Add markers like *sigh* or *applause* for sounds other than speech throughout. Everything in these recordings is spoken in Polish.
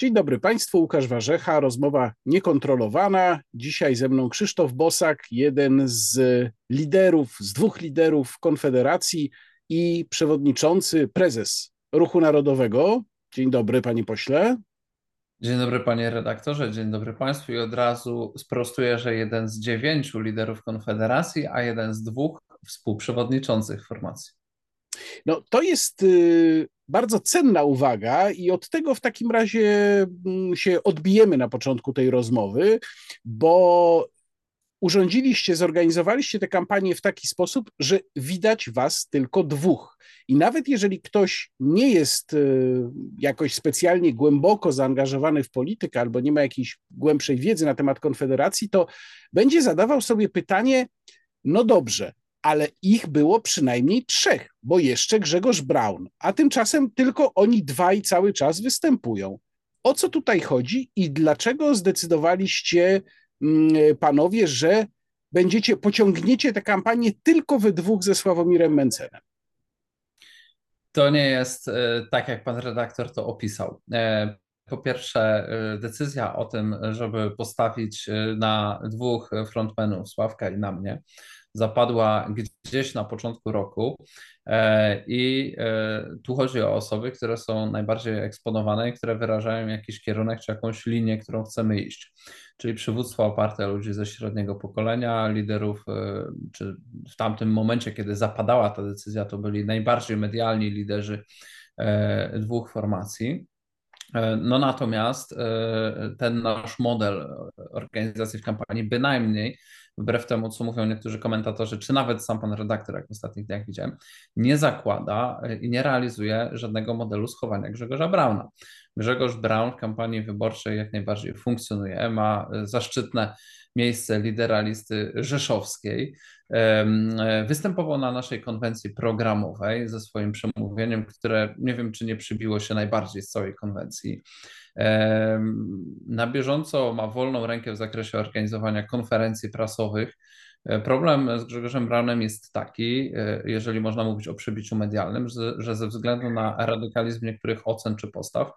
Dzień dobry Państwu, Łukasz Warzecha, rozmowa niekontrolowana. Dzisiaj ze mną Krzysztof Bosak, jeden z liderów, z dwóch liderów Konfederacji i przewodniczący, prezes Ruchu Narodowego. Dzień dobry, panie pośle. Dzień dobry, panie redaktorze, dzień dobry państwu. I od razu sprostuję, że jeden z dziewięciu liderów Konfederacji, a jeden z dwóch współprzewodniczących formacji. No, to jest y, bardzo cenna uwaga, i od tego w takim razie mm, się odbijemy na początku tej rozmowy, bo urządziliście, zorganizowaliście tę kampanię w taki sposób, że widać was tylko dwóch. I nawet jeżeli ktoś nie jest y, jakoś specjalnie głęboko zaangażowany w politykę albo nie ma jakiejś głębszej wiedzy na temat Konfederacji, to będzie zadawał sobie pytanie: no dobrze, ale ich było przynajmniej trzech, bo jeszcze Grzegorz Braun, a tymczasem tylko oni dwaj cały czas występują. O co tutaj chodzi i dlaczego zdecydowaliście, mm, panowie, że będziecie, pociągniecie tę kampanię tylko we dwóch ze Sławomirem Mencenem? To nie jest e, tak, jak pan redaktor to opisał. E, po pierwsze, e, decyzja o tym, żeby postawić na dwóch frontmenów, Sławka i na mnie, zapadła gdzieś na początku roku. E, I e, tu chodzi o osoby, które są najbardziej eksponowane i które wyrażają jakiś kierunek czy jakąś linię, którą chcemy iść. Czyli przywództwo oparte ludzi ze średniego pokolenia, liderów, e, czy w tamtym momencie, kiedy zapadała ta decyzja, to byli najbardziej medialni liderzy dwóch formacji. No natomiast ten nasz model organizacji w kampanii bynajmniej wbrew temu, co mówią niektórzy komentatorzy, czy nawet sam pan redaktor, jak w ostatnich dniach widziałem, nie zakłada e, i nie realizuje żadnego modelu schowania Grzegorza Brauna. Grzegorz Braun w kampanii wyborczej jak najbardziej funkcjonuje, ma e, zaszczytne miejsce lidera listy rzeszowskiej. E, występował na naszej konwencji programowej ze swoim przemówieniem, które nie wiem, czy nie przybiło się najbardziej z całej konwencji. Na bieżąco ma wolną rękę w zakresie organizowania konferencji prasowych. E, problem z Grzegorzem Braunem jest taki, e, jeżeli można mówić o przebiciu medialnym, że ze względu na radykalizm niektórych ocen czy postaw,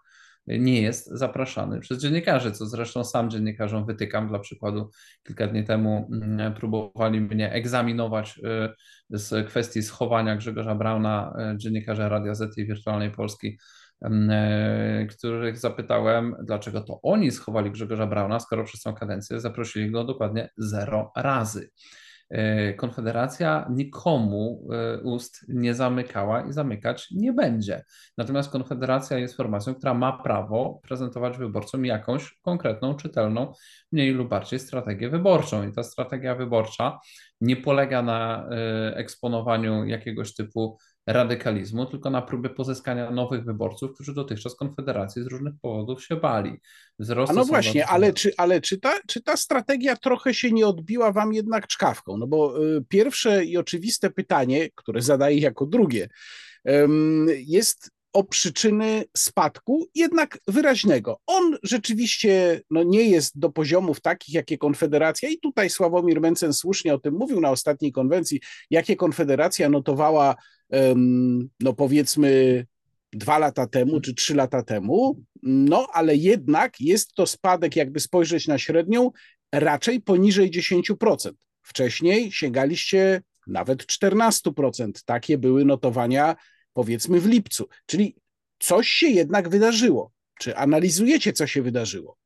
nie jest zapraszany przez dziennikarzy, co zresztą sam dziennikarzom wytykam. Dla przykładu, kilka dni temu mm, próbowali mnie egzaminować e, z kwestii schowania Grzegorza Brauna, dziennikarza Radia Z i Wirtualnej Polski E, których zapytałem, dlaczego to oni schowali Grzegorza Brauna, skoro przez tę kadencję zaprosili go dokładnie zero razy. E, Konfederacja nikomu e, ust nie zamykała i zamykać nie będzie. Natomiast Konfederacja jest formacją, która ma prawo prezentować wyborcom jakąś konkretną, czytelną, mniej lub bardziej strategię wyborczą. I ta strategia wyborcza nie polega na eksponowaniu jakiegoś typu radykalizmu, tylko na próbie pozyskania nowych wyborców, którzy dotychczas Konfederacji z różnych powodów się bali. Wzrost A no właśnie, ale, czy, ale czy, ta, czy ta strategia trochę się nie odbiła wam jednak czkawką? No bo y, pierwsze i oczywiste pytanie, które zadaję jako drugie, y, jest o przyczyny spadku, jednak wyraźnego. On rzeczywiście no, nie jest do poziomów takich, jakie Konfederacja, i tutaj Sławomir Mencen słusznie o tym mówił na ostatniej konwencji, jakie Konfederacja notowała, no powiedzmy, dwa lata temu czy trzy lata temu, no ale jednak jest to spadek, jakby spojrzeć na średnią, raczej poniżej 10%. Wcześniej sięgaliście nawet 14%. Takie były notowania powiedzmy w lipcu. Czyli coś się jednak wydarzyło. Czy analizujecie, co się wydarzyło?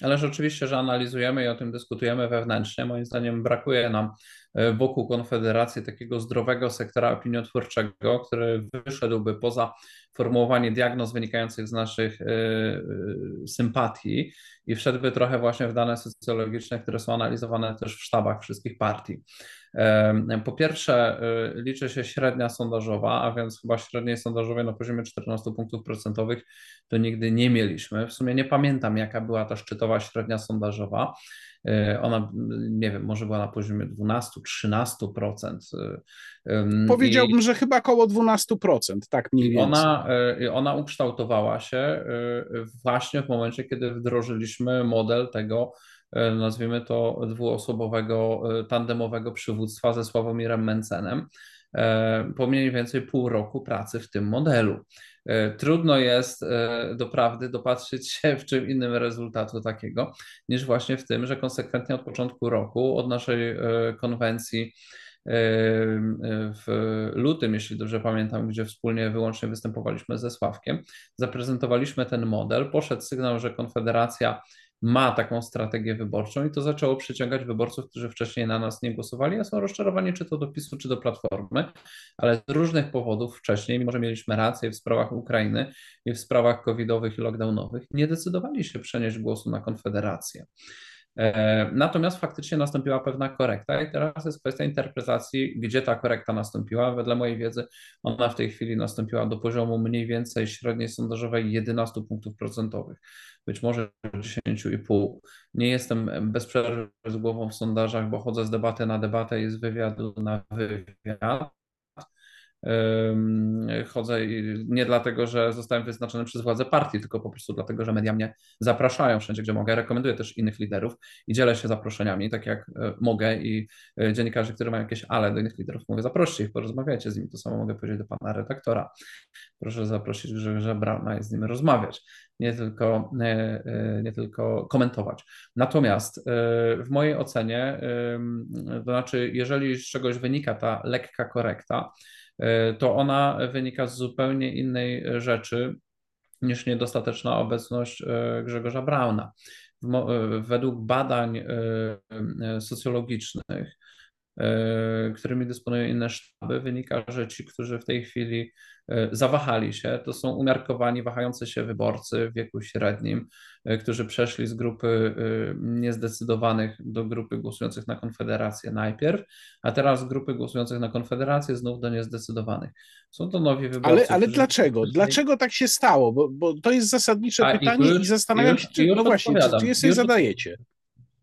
Ależ oczywiście, że analizujemy i o tym dyskutujemy wewnętrznie. Moim zdaniem brakuje nam wokół Konfederacji takiego zdrowego sektora opiniotwórczego, który wyszedłby poza formułowanie diagnoz wynikających z naszych y, y, sympatii i wszedłby trochę właśnie w dane socjologiczne, które są analizowane też w sztabach wszystkich partii. Po pierwsze, liczy się średnia sondażowa, a więc chyba średniej sondażowej na poziomie 14 punktów procentowych to nigdy nie mieliśmy. W sumie nie pamiętam, jaka była ta szczytowa średnia sondażowa. E, ona, nie wiem, może była na poziomie 12-13%. E, Powiedziałbym, I że chyba około 12%, tak mniej więcej. Ona, e, ona ukształtowała się właśnie w momencie, kiedy wdrożyliśmy model tego, nazwijmy to, dwuosobowego, tandemowego przywództwa ze Sławomirem Mencenem. po mniej więcej pół roku pracy w tym modelu. Trudno jest doprawdy dopatrzyć *laughs* się w czym innym rezultatu takiego, niż właśnie w tym, że konsekwentnie od początku roku, od naszej konwencji w lutym, jeśli dobrze pamiętam, gdzie wspólnie wyłącznie występowaliśmy ze Sławkiem, zaprezentowaliśmy ten model, poszedł sygnał, że Konfederacja ma taką strategię wyborczą i to zaczęło przyciągać wyborców, którzy wcześniej na nas nie głosowali, a są rozczarowani czy to do PiSu, czy do Platformy, ale z różnych powodów wcześniej, mimo że mieliśmy rację w sprawach Ukrainy i w sprawach covidowych i lockdownowych, nie decydowali się przenieść głosu na Konfederację. E, natomiast faktycznie nastąpiła pewna korekta i teraz jest kwestia interpretacji, gdzie ta korekta nastąpiła. Wedle mojej wiedzy ona w tej chwili nastąpiła do poziomu mniej więcej średniej sondażowej 11 punktów procentowych, być może 10,5. Nie jestem bez przerwy z głową w sondażach, bo chodzę z debaty na debatę i z wywiadu na wywiad. Chodzę nie dlatego, że zostałem wyznaczony przez władze partii, tylko po prostu dlatego, że media mnie zapraszają wszędzie, gdzie mogę. Rekomenduję też innych liderów i dzielę się zaproszeniami, tak jak e, mogę i e, dziennikarze, którzy mają jakieś ale do innych liderów, mówię, zaproście ich, porozmawiajcie z nimi. To samo mogę powiedzieć do pana redaktora. Proszę zaprosić Grzegorza Brauna i z nim rozmawiać, nie tylko, e, nie tylko komentować. Natomiast w mojej ocenie, to znaczy, jeżeli z czegoś wynika ta lekka korekta, to ona wynika z zupełnie innej rzeczy niż niedostateczna obecność e, Grzegorza Brauna. E, według badań socjologicznych, którymi dysponują inne sztaby, wynika, że ci, którzy w tej chwili E, zawahali się. To są umiarkowani, wahający się wyborcy w wieku średnim, e, którzy przeszli z grupy e, niezdecydowanych do grupy głosujących na Konfederację najpierw, a teraz z grupy głosujących na Konfederację znów do niezdecydowanych. Są to nowi wyborcy. Ale, ale dlaczego? Wcześniej... Dlaczego tak się stało? Bo, bo to jest zasadnicze a, pytanie i, już, i zastanawiam już, się, czy, no właśnie, czy, czy je sobie zadajecie.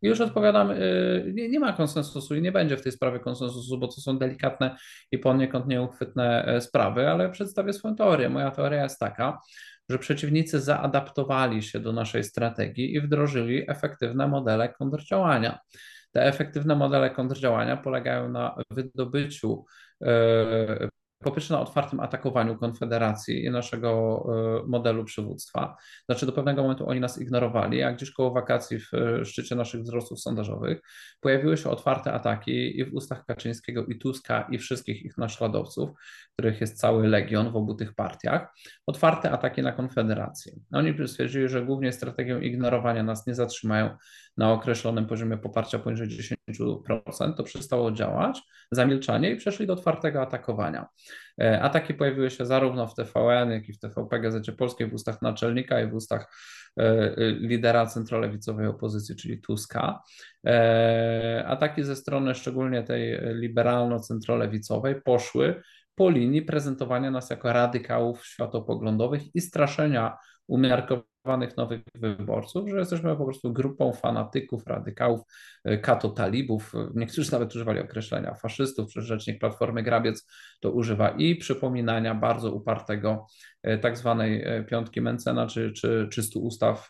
Już odpowiadam, y, nie, nie, ma konsensusu i nie będzie w tej sprawie konsensusu, bo to są delikatne i poniekąd nieuchwytne e, sprawy, ale przedstawię swoją teorię. Moja teoria jest taka, że przeciwnicy zaadaptowali się do naszej strategii i wdrożyli efektywne modele kontrdziałania. Te efektywne modele kontrdziałania polegają na wydobyciu po pierwsze na otwartym atakowaniu Konfederacji i naszego e, modelu przywództwa. Znaczy do pewnego momentu oni nas ignorowali, a gdzieś koło wakacji w e, szczycie naszych wzrostów sondażowych pojawiły się otwarte ataki i w ustach Kaczyńskiego i Tuska i wszystkich ich naśladowców, których jest cały legion w obu tych partiach, otwarte ataki na Konfederację. Oni stwierdzili, że głównie strategią ignorowania nas nie zatrzymają na określonym poziomie poparcia poniżej 10%, to przestało działać, zamilczanie i przeszli do otwartego atakowania. E, ataki pojawiły się zarówno w TVN, jak i w TVP Gazecie Polskiej, w ustach naczelnika i w ustach e, e, lidera centrolewicowej opozycji, czyli Tuska. Ataki ze strony szczególnie tej liberalno-centrolewicowej poszły po linii prezentowania nas jako radykałów światopoglądowych i straszenia umiarkowanych nowych wyborców, że jesteśmy po prostu grupą fanatyków, radykałów, e, kato-talibów. Niektórzy nawet używali określenia faszystów, przecież rzecznik Platformy Grabiec to używa i przypominania bardzo upartego e, tak zwanej e, piątki Mencena, czy, czy 300 ustaw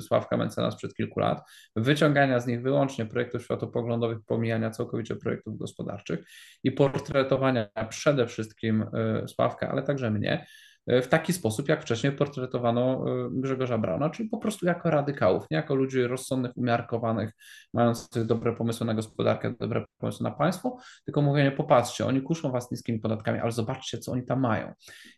Sławka Mencena sprzed kilku lat, wyciągania z nich wyłącznie projektów światopoglądowych, pomijania całkowicie projektów gospodarczych i portretowania przede wszystkim Sławka, ale także mnie, w taki sposób, jak wcześniej portretowano e, Grzegorza Brauna, czyli po prostu jako radykałów, nie jako ludzi rozsądnych, umiarkowanych, mających dobre pomysły na gospodarkę, dobre pomysły na państwo, tylko mówienie, popatrzcie, oni kuszą was niskimi podatkami, ale zobaczcie, co oni tam mają.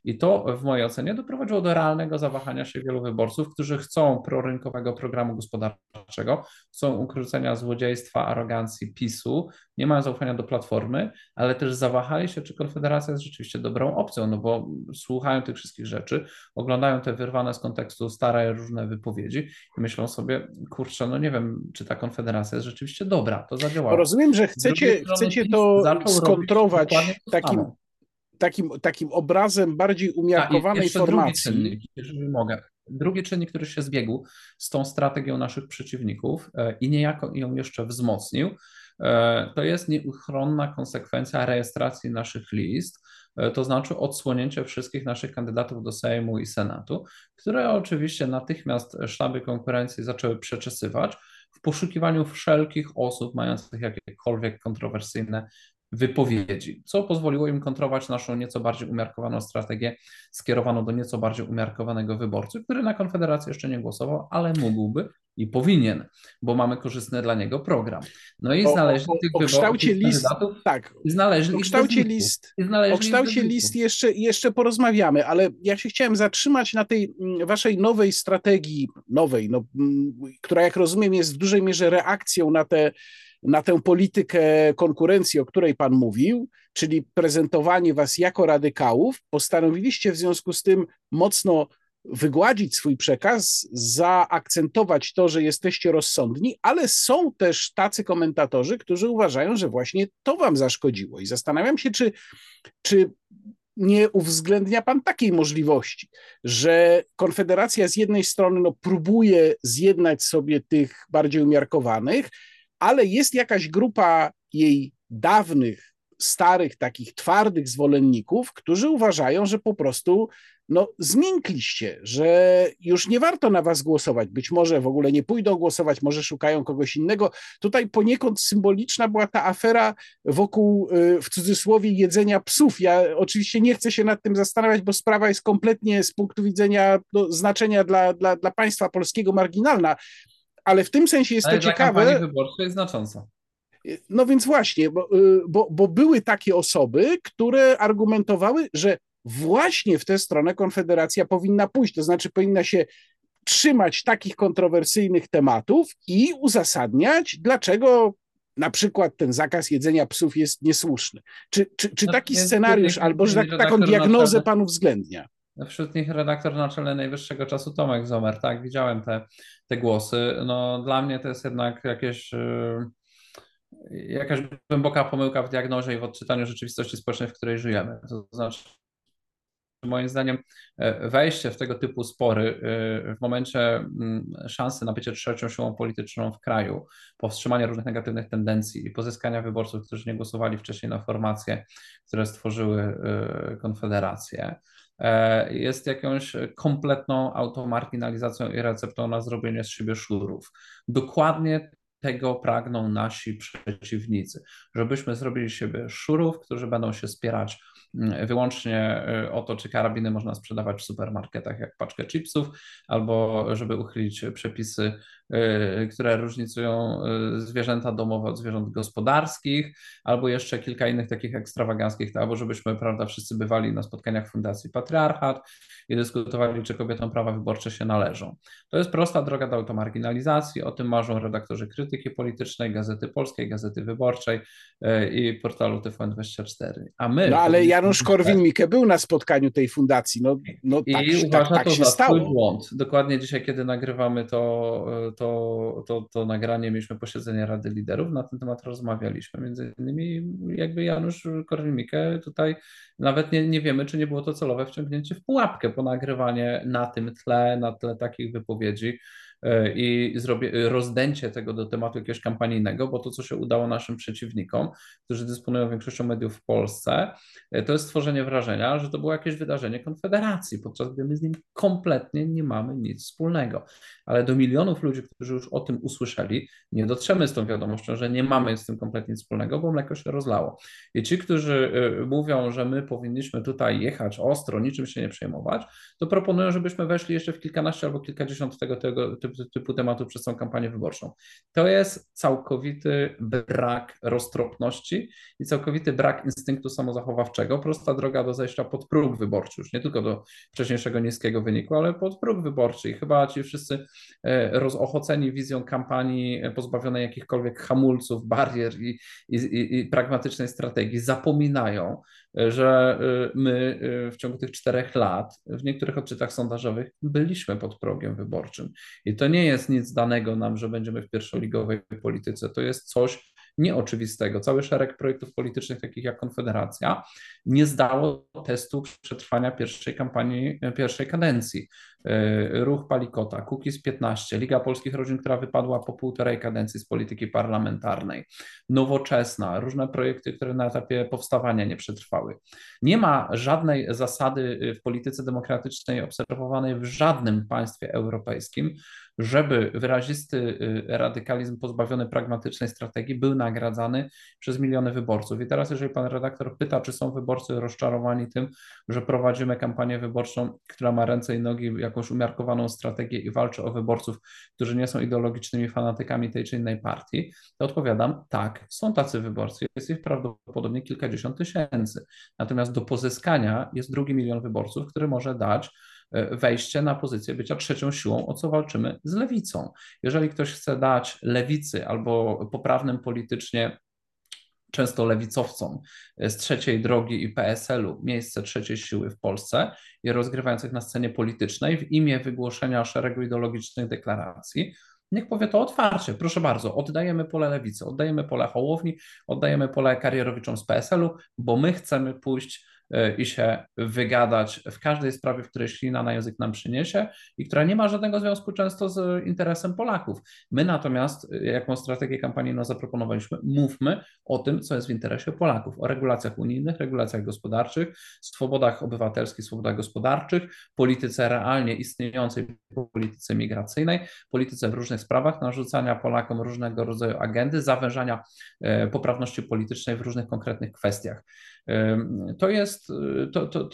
I to w mojej ocenie doprowadziło do realnego zawahania się wielu wyborców, którzy chcą prorynkowego programu gospodarczego, chcą ukrócenia złodziejstwa, arogancji PiSu, nie mają zaufania do Platformy, ale też zawahali się, czy Konfederacja jest rzeczywiście dobrą opcją, no bo słuchają tych wszystkich rzeczy, oglądają te wyrwane z kontekstu stare różne wypowiedzi i myślą sobie, kurczę, no nie wiem, czy ta Konfederacja jest rzeczywiście dobra, to zadziałało. Rozumiem, że chcecie, chcecie to skontrować takim, takim, takim obrazem bardziej umiarkowanej formacji. Drugi czynnik, jeżeli mogę. Drugi czynnik, który się zbiegł z tą strategią naszych przeciwników e, i niejako ją jeszcze wzmocnił, E, to jest nieuchronna konsekwencja rejestracji naszych list, to znaczy odsłonięcie wszystkich naszich kandydatów do Sejmu i Senatu, które oczywiście natychmiast sztaby konkurencji zaczęły przeczesywać w poszukiwaniu wszelkich osób mających jakiekolwiek kontrowersyjne wypowiedzi, co pozwoliło im kontrować naszą nieco bardziej umiarkowaną strategię skierowaną do nieco bardziej umiarkowanego wyborcy, który na Konfederację jeszcze nie głosował, ale mógłby i powinien, bo mamy korzystny dla niego program. No i znaleźli o, o, tych o kształcie list, tak, znaleźli o kształcie list, o kształcie list jeszcze, jeszcze porozmawiamy, ale ja się chciałem zatrzymać na tej mm, waszej nowej strategii, nowej, no, mm, która jak rozumiem jest w dużej mierze reakcją na te na tę politykę konkurencji, o której Pan mówił, czyli prezentowanie Was jako radykałów, postanowiliście w związku z tym mocno wygładzić swój przekaz, zaakcentować to, że jesteście rozsądni, ale są też tacy komentatorzy, którzy uważają, że właśnie to Wam zaszkodziło. I zastanawiam się, czy, czy nie uwzględnia Pan takiej możliwości, że Konfederacja z jednej strony no, próbuje zjednać sobie tych bardziej umiarkowanych, ale jest jakaś grupa jej dawnych, starych, takich twardych zwolenników, którzy uważają, że po prostu no, zmiękliście, że już nie warto na was głosować. Być może w ogóle nie pójdą głosować, może szukają kogoś innego. Tutaj poniekąd symboliczna była ta afera wokół, y, w cudzysłowie, jedzenia psów. Ja oczywiście nie chcę się nad tym zastanawiać, bo sprawa jest kompletnie z punktu widzenia no, znaczenia dla, dla, dla państwa polskiego marginalna ale w tym sensie jest ale to dla ciekawe. wyborczej jest znacząca. No więc właśnie, bo, y, bo, bo były takie osoby, które argumentowały, że właśnie w tę stronę Konfederacja powinna pójść, to znaczy powinna się trzymać takich kontrowersyjnych tematów i uzasadniać, dlaczego na przykład ten zakaz jedzenia psów jest niesłuszny. Czy, czy, czy no, taki scenariusz, albo że tak, taką diagnozę pan uwzględnia? Wśród nich redaktor naczelny najwyższego czasu Tomek Zomer, tak, widziałem te, te głosy. No, dla mnie to jest jednak jakieś, yy, jakaś głęboka pomyłka w diagnozie i w odczytaniu rzeczywistości społecznej, w której żyjemy. To znaczy, moim zdaniem e, wejście w tego typu spory e, w momencie mm, szansy na bycie trzecią siłą polityczną w kraju, powstrzymania różnych negatywnych tendencji i pozyskania wyborców, którzy nie głosowali wcześniej na formacje, które stworzyły e, Konfederację, jest jakąś kompletną automarginalizacją i receptą na zrobienie z siebie szurów. Dokładnie tego pragną nasi przeciwnicy, żebyśmy zrobili siebie szurów, którzy będą się spierać mm, wyłącznie e, o to, czy karabiny można sprzedawać w supermarketach jak paczkę chipsów, albo żeby uchylić przepisy które różnicują y, zwierzęta domowe od zwierząt gospodarskich, albo jeszcze kilka innych takich ekstrawaganckich, albo żebyśmy, prawda, wszyscy bywali na spotkaniach Fundacji Patriarchat i dyskutowali, czy kobietom prawa wyborcze się należą. To jest prosta droga do automarginalizacji, o tym marzą redaktorzy krytyki politycznej, Gazety Polskiej, Gazety Wyborczej y, i portalu TVN24. A my... No ale Janusz Korwin-Mikke był na spotkaniu tej fundacji, no, no tak, I tak, uważa tak, tak to się za stało. błąd. Dokładnie dzisiaj, kiedy nagrywamy to to, to, to nagranie mieliśmy posiedzenie Rady Liderów, na ten temat rozmawialiśmy. Między innymi jakby Janusz Korwin-Mikke tutaj nawet nie, nie wiemy, czy nie było to celowe wciągnięcie w pułapkę po nagrywanie na tym tle, na tle takich wypowiedzi i zrobię rozdęcie tego do tematu jakiegoś kampanijnego, bo to, co się udało naszym przeciwnikom, którzy dysponują większością mediów w Polsce, e, to jest stworzenie wrażenia, że to było jakieś wydarzenie Konfederacji, podczas gdy my z nim kompletnie nie mamy nic wspólnego. Ale do milionów ludzi, którzy już o tym usłyszeli, nie dotrzemy z tą wiadomością, że nie mamy z tym kompletnie nic wspólnego, bo mleko się rozlało. I ci, którzy e, mówią, że my powinniśmy tutaj jechać ostro, niczym się nie przejmować, to proponują, żebyśmy weszli jeszcze w kilkanaście albo kilkadziesiąt tego, tego typu typu tematów przez tą kampanię wyborczą. To jest całkowity brak roztropności i całkowity brak instynktu samozachowawczego. Prosta droga do zejścia pod próg wyborczy, już nie tylko do wcześniejszego niskiego wyniku, ale pod próg wyborczy. I chyba ci wszyscy e, rozochoceni wizją kampanii pozbawionej jakichkolwiek hamulców, barier i, i, i pragmatycznej strategii zapominają, że y, my y, w ciągu tych czterech lat w niektórych odczytach sondażowych byliśmy pod progiem wyborczym. I to nie jest nic danego nam, że będziemy w pierwszoligowej polityce. To jest coś, nieoczywistego. Cały szereg projektów politycznych, takich jak Konfederacja, nie zdało testu przetrwania pierwszej kampanii, pierwszej kadencji. E, Ruch Palikota, Kukiz 15, Liga Polskich Rodzin, która wypadła po półtorej kadencji z polityki parlamentarnej, Nowoczesna, różne projekty, które na etapie powstawania nie przetrwały. Nie ma żadnej zasady w polityce demokratycznej obserwowanej w żadnym państwie europejskim, żeby wyrazisty y, radykalizm pozbawiony pragmatycznej strategii był nagradzany przez miliony wyborców. I teraz, jeżeli pan redaktor pyta, czy są wyborcy rozczarowani tym, że prowadzimy kampanię wyborczą, która ma ręce i nogi, jakąś umiarkowaną strategię i walczy o wyborców, którzy nie są ideologicznymi fanatykami tej czy innej partii, to odpowiadam, tak, są tacy wyborcy, jest ich prawdopodobnie kilkadziesiąt tysięcy. Natomiast do pozyskania jest drugi milion wyborców, który może dać wejście na pozycję bycia trzecią siłą, o co walczymy z lewicą. Jeżeli ktoś chce dać lewicy albo poprawnym politycznie często lewicowcom z trzeciej drogi i PSL-u miejsce trzeciej siły w Polsce i rozgrywających na scenie politycznej w imię wygłoszenia szeregu ideologicznych deklaracji, Niech powie to otwarcie, proszę bardzo, oddajemy pole lewicy, oddajemy pole Hołowni, oddajemy pole karierowiczom z PSL-u, bo my chcemy pójść i się wygadać w każdej sprawie, w której ślina na język nam przyniesie i która nie ma żadnego związku często z interesem Polaków. My natomiast, jaką strategię kampanijną zaproponowaliśmy, mówmy o tym, co jest w interesie Polaków, o regulacjach unijnych, regulacjach gospodarczych, swobodach obywatelskich, swobodach gospodarczych, polityce realnie istniejącej polityce migracyjnej, polityce w różnych sprawach, narzucania Polakom różnego rodzaju agendy, zawężania e, poprawności politycznej w różnych konkretnych kwestiach. To jest, y, to, to,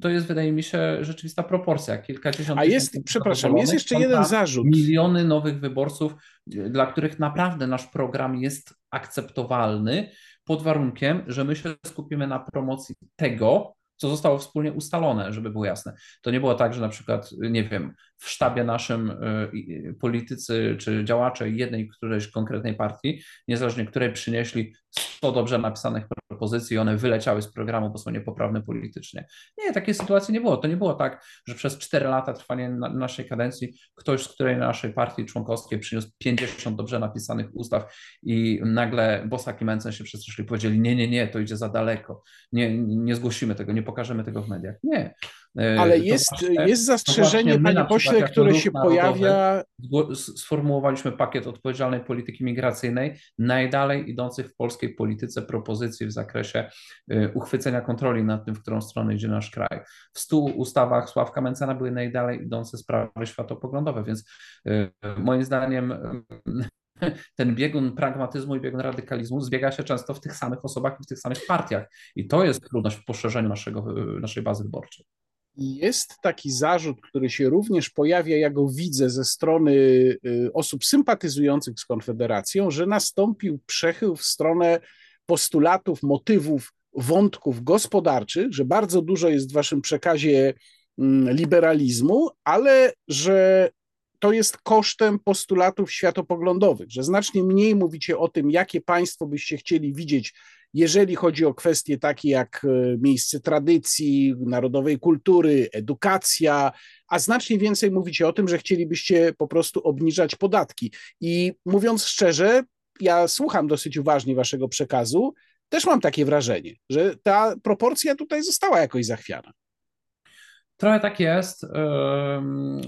to jest, wydaje mi się, rzeczywista proporcja. Kilkadziesiąt A jest, przepraszam, jest jeszcze jeden zarzut. Miliony nowych wyborców, y, dla których naprawdę nasz program jest akceptowalny, pod warunkiem, że my się skupimy na promocji tego, co zostało wspólnie ustalone, żeby było jasne. To nie było tak, że na przykład, nie wiem, w sztabie naszym y, politycy czy działacze jednej którejś konkretnej partii, niezależnie której przynieśli 100 dobrze napisanych propozycji i one wyleciały z programu, bo są niepoprawne politycznie. Nie, takiej sytuacji nie było. To nie było tak, że przez 4 lata trwania naszej kadencji ktoś z której naszej partii członkowskiej przyniósł 50 dobrze napisanych ustaw i nagle Bosak i Mencen się przestraszyli powiedzieli nie, nie, nie, to idzie za daleko, nie, nie zgłosimy tego, nie pokażemy tego w mediach. Nie. E, Ale jest, właśnie, jest zastrzeżenie, panie pośle, które się pojawia. Sformułowaliśmy pakiet odpowiedzialnej polityki migracyjnej, najdalej idących w polskiej polityce propozycji w zakresie e, uchwycenia kontroli nad tym, w którą stronę idzie nasz kraj. W stu ustawach Sławka Mencena były najdalej idące sprawy światopoglądowe, więc e, moim zdaniem *laughs* ten biegun pragmatyzmu i biegun radykalizmu zbiega się często w tych samych osobach i w tych samych partiach. I to jest trudność w poszerzeniu naszego, naszej bazy wyborczej. Jest taki zarzut, który się również pojawia, ja go widzę ze strony y, osób sympatyzujących z Konfederacją, że nastąpił przechył w stronę postulatów, motywów, wątków gospodarczych, że bardzo dużo jest w waszym przekazie mm, liberalizmu, ale że to jest kosztem postulatów światopoglądowych, że znacznie mniej mówicie o tym, jakie państwo byście chcieli widzieć jeżeli chodzi o kwestie takie jak e, miejsce tradycji, narodowej kultury, edukacja, a znacznie więcej mówicie o tym, że chcielibyście po prostu obniżać podatki. I mówiąc szczerze, ja słucham dosyć uważnie waszego przekazu, też mam takie wrażenie, że ta proporcja tutaj została jakoś zachwiana. Trochę tak jest.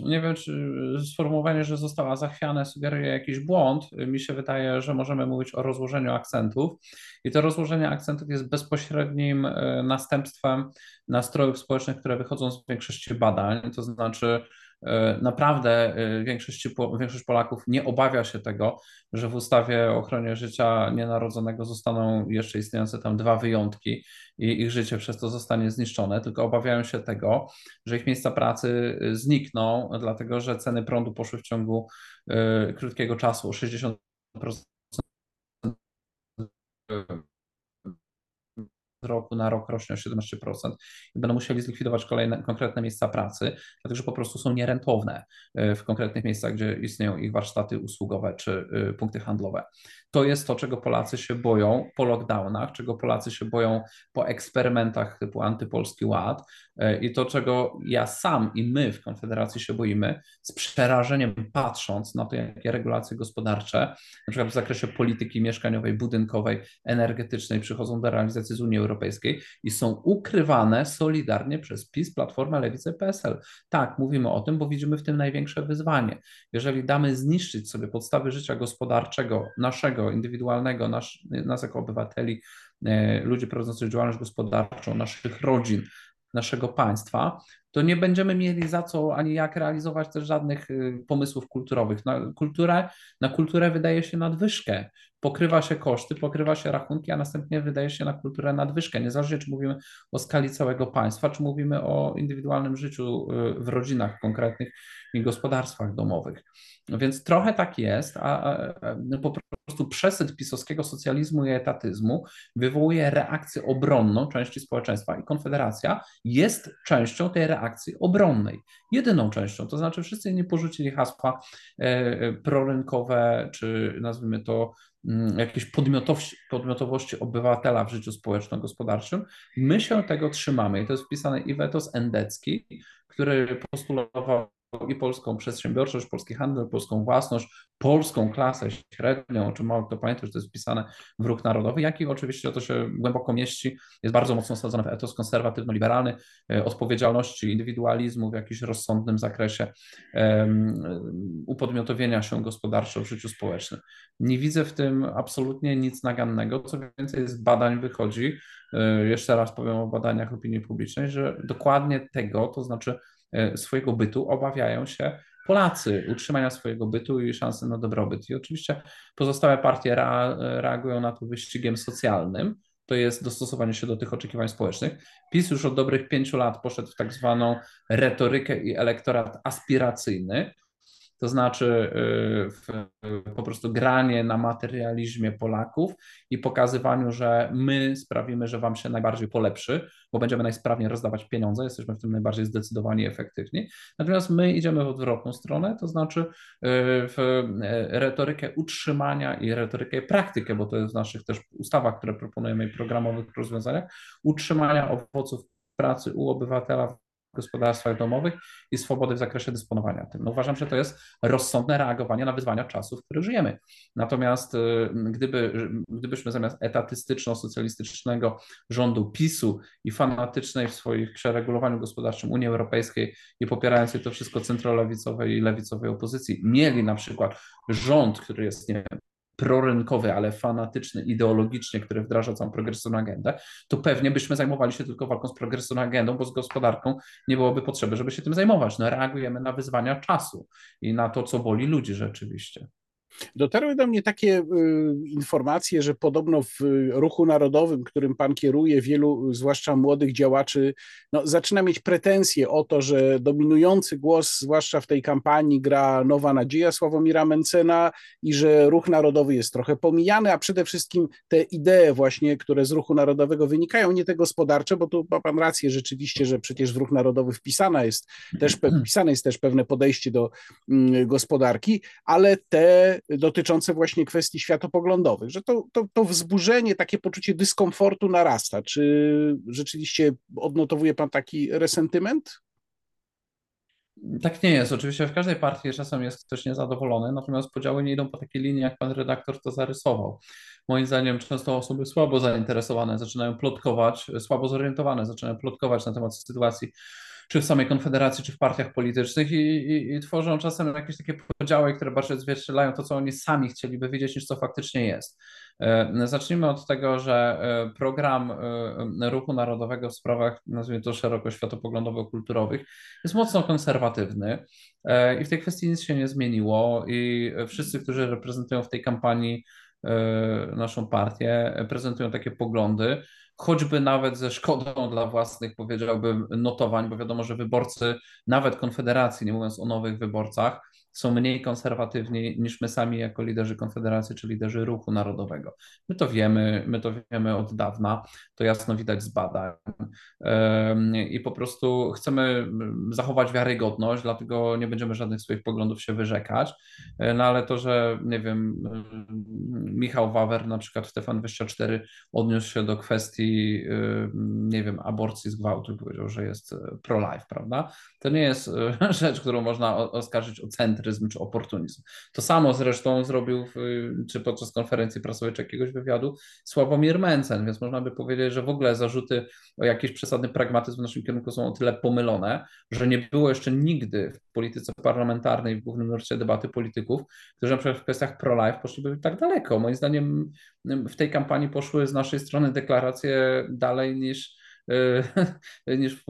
Nie wiem, czy sformułowanie, że została zachwiana, sugeruje jakiś błąd. Mi się wydaje, że możemy mówić o rozłożeniu akcentów. I to rozłożenie akcentów jest bezpośrednim e, następstwem nastrojów społecznych, które wychodzą z większości badań. To znaczy, naprawdę e, większość, większość Polaków nie obawia się tego, że w ustawie o ochronie życia nienarodzonego zostaną jeszcze istniejące tam dwa wyjątki i ich życie przez to zostanie zniszczone, tylko obawiają się tego, że ich miejsca pracy e, znikną, dlatego że ceny prądu poszły w ciągu krótkiego czasu o 60% roku na rok rośnie o 17% i będą musieli zlikwidować kolejne konkretne miejsca pracy, dlatego że po prostu są nierentowne e, w konkretnych miejscach, gdzie istnieją ich warsztaty usługowe czy e, punkty handlowe. To jest to, czego Polacy się boją po lockdownach, czego Polacy się boją po eksperymentach typu Antypolski Ład e, i to, czego ja sam i my w Konfederacji się boimy, z przerażeniem patrząc na to, jakie regulacje gospodarcze, na przykład w zakresie polityki mieszkaniowej, budynkowej, energetycznej przychodzą do realizacji z Unii Europejskiej i są ukrywane solidarnie przez PiS, Platformę, Lewicę, PSL. Tak, mówimy o tym, bo widzimy w tym największe wyzwanie. Jeżeli damy zniszczyć sobie podstawy życia gospodarczego naszego, indywidualnego, nas, nas jako obywateli, e, ludzi prowadzących działalność gospodarczą, naszych rodzin, naszego państwa, to nie będziemy mieli za co ani jak realizować też żadnych y, pomysłów kulturowych. Na kulturę, na kulturę wydaje się nadwyżkę. Pokrywa się koszty, pokrywa się rachunki, a następnie wydaje się na kulturę nadwyżkę. Niezależnie czy mówimy o skali całego państwa, czy mówimy o indywidualnym życiu y, w rodzinach konkretnych i gospodarstwach domowych. Więc trochę tak jest, a, a, a no po prostu przesyt pisowskiego socjalizmu i etatyzmu wywołuje reakcję obronną części społeczeństwa i Konfederacja jest częścią tej reakcji obronnej. Jedyną częścią, to znaczy wszyscy inni porzucili hasła e, e, prorynkowe, czy nazwijmy to mm, jakieś podmiotowości, podmiotowości obywatela w życiu społeczno-gospodarczym. My się tego trzymamy i to jest wpisane i Wetos Endecki, który postulował i polską przedsiębiorczość, polski handel, polską własność, polską klasę średnią, o czym mało kto pamięta, że to jest wpisane w ruch narodowy, jak i oczywiście to się głęboko mieści, jest bardzo mocno osadzone w etos konserwatywno-liberalny, e, odpowiedzialności, indywidualizmu w jakimś rozsądnym zakresie um, upodmiotowienia się gospodarczo w życiu społecznym. Nie widzę w tym absolutnie nic nagannego, co więcej z badań wychodzi, e, jeszcze raz powiem o badaniach opinii publicznej, że dokładnie tego, to znaczy swojego bytu obawiają się Polacy, utrzymania swojego bytu i szansy na dobrobyt. I oczywiście pozostałe partie reagują na to wyścigiem socjalnym, to jest dostosowanie się do tych oczekiwań społecznych. PiS już od dobrych pięciu lat poszedł w tak zwaną retorykę i elektorat aspiracyjny, to znaczy y, po prostu granie na materializmie Polaków i pokazywaniu, że my sprawimy, że wam się najbardziej polepszy, bo będziemy najsprawniej rozdawać pieniądze, jesteśmy w tym najbardziej zdecydowani i efektywni. Natomiast my idziemy w odwrotną stronę, to znaczy y, w y, retorykę utrzymania i retorykę praktykę, bo to jest w naszych też ustawach, które proponujemy i programowych rozwiązaniach, utrzymania owoców pracy u obywatela gospodarstwach domowych i swobody w zakresie dysponowania tym. No uważam, że to jest rozsądne reagowanie na wyzwania czasów, w których żyjemy. Natomiast y, gdyby, gdybyśmy zamiast etatystyczno-socjalistycznego rządu PiSu i fanatycznej w swoich przeregulowaniu gospodarczym Unii Europejskiej i popierającej to wszystko centrolewicowej i lewicowej opozycji mieli na przykład rząd, który jest, nie wiem, prorynkowy, ale fanatyczny ideologicznie, który wdraża całą progresywną agendę, to pewnie byśmy zajmowali się tylko walką z progresywną agendą, bo z gospodarką nie byłoby potrzeby, żeby się tym zajmować. No, reagujemy na wyzwania czasu i na to, co boli ludzi rzeczywiście. Dotarły do mnie takie y, informacje, że podobno w ruchu narodowym, którym pan kieruje, wielu, zwłaszcza młodych działaczy, no, zaczyna mieć pretensje o to, że dominujący głos, zwłaszcza w tej kampanii, gra Nowa Nadzieja Sławomira Mencena i że ruch narodowy jest trochę pomijany, a przede wszystkim te idee właśnie, które z ruchu narodowego wynikają, nie te gospodarcze, bo tu ma pan rację rzeczywiście, że przecież w ruch narodowy wpisana jest też, wpisane jest też pewne podejście do mm, gospodarki, ale te dotyczące właśnie kwestii światopoglądowych, że to, to, to wzburzenie, takie poczucie dyskomfortu narasta. Czy rzeczywiście odnotowuje pan taki resentyment? Tak nie jest. Oczywiście w każdej partii czasem jest ktoś niezadowolony, natomiast podziały nie idą po takiej linii, jak pan redaktor to zarysował. Moim zdaniem często osoby słabo zainteresowane zaczynają plotkować, słabo zorientowane zaczynają plotkować na temat sytuacji czy w samej Konfederacji, czy w partiach politycznych i, i, i, tworzą czasem jakieś takie podziały, które bardziej odzwierciedlają to, co oni sami chcieliby wiedzieć, niż co faktycznie jest. E, zacznijmy od tego, że e, program e, Ruchu Narodowego w sprawach, nazwijmy to szeroko światopoglądowo-kulturowych, jest mocno konserwatywny i w tej kwestii nic się nie zmieniło i wszyscy, którzy reprezentują w tej kampanii naszą partię, prezentują takie poglądy choćby nawet ze szkodą *laughs* dla własnych, powiedziałbym, notowań, bo wiadomo, że wyborcy, nawet Konfederacji, nie mówiąc o nowych wyborcach, są mniej konserwatywni niż my sami jako liderzy Konfederacji czy liderzy ruchu narodowego. My to wiemy, my to wiemy od dawna, to jasno widać z badań i po prostu chcemy zachować wiarygodność, dlatego nie będziemy żadnych swoich poglądów się wyrzekać, e, no ale to, że nie wiem, Michał Wawer na przykład w TVN24 odniósł się do kwestii, nie wiem, aborcji z gwałtu, powiedział, że jest e, pro-life, prawda? To nie jest e, *laughs* rzecz, którą można oskarżyć o centrum centryzm czy oportunizm. To samo zresztą zrobił, w, czy podczas konferencji prasowej, czy jakiegoś wywiadu Sławomir Mencen, więc można by powiedzieć, że w ogóle zarzuty o jakiś przesadny pragmatyzm w naszym kierunku są o tyle pomylone, że nie było jeszcze nigdy w polityce parlamentarnej, w głównym nurcie debaty polityków, którzy na przykład w kwestiach pro-life poszliby tak daleko. Moim zdaniem w tej kampanii poszły z naszej strony deklaracje dalej niż *laughs* niż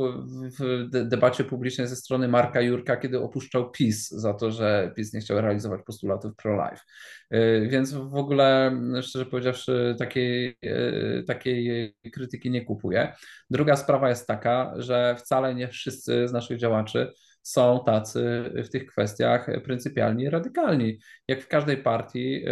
w debacie publicznej ze strony Marka Jurka, kiedy opuszczał PiS za to, że PiS nie chciał realizować postulatów pro-life. Więc w ogóle, szczerze powiedziawszy, takiej, takiej krytyki nie kupuję. Druga sprawa jest taka, że wcale nie wszyscy z naszych działaczy są tacy w tych kwestiach pryncypialni radykalni. Jak w każdej partii,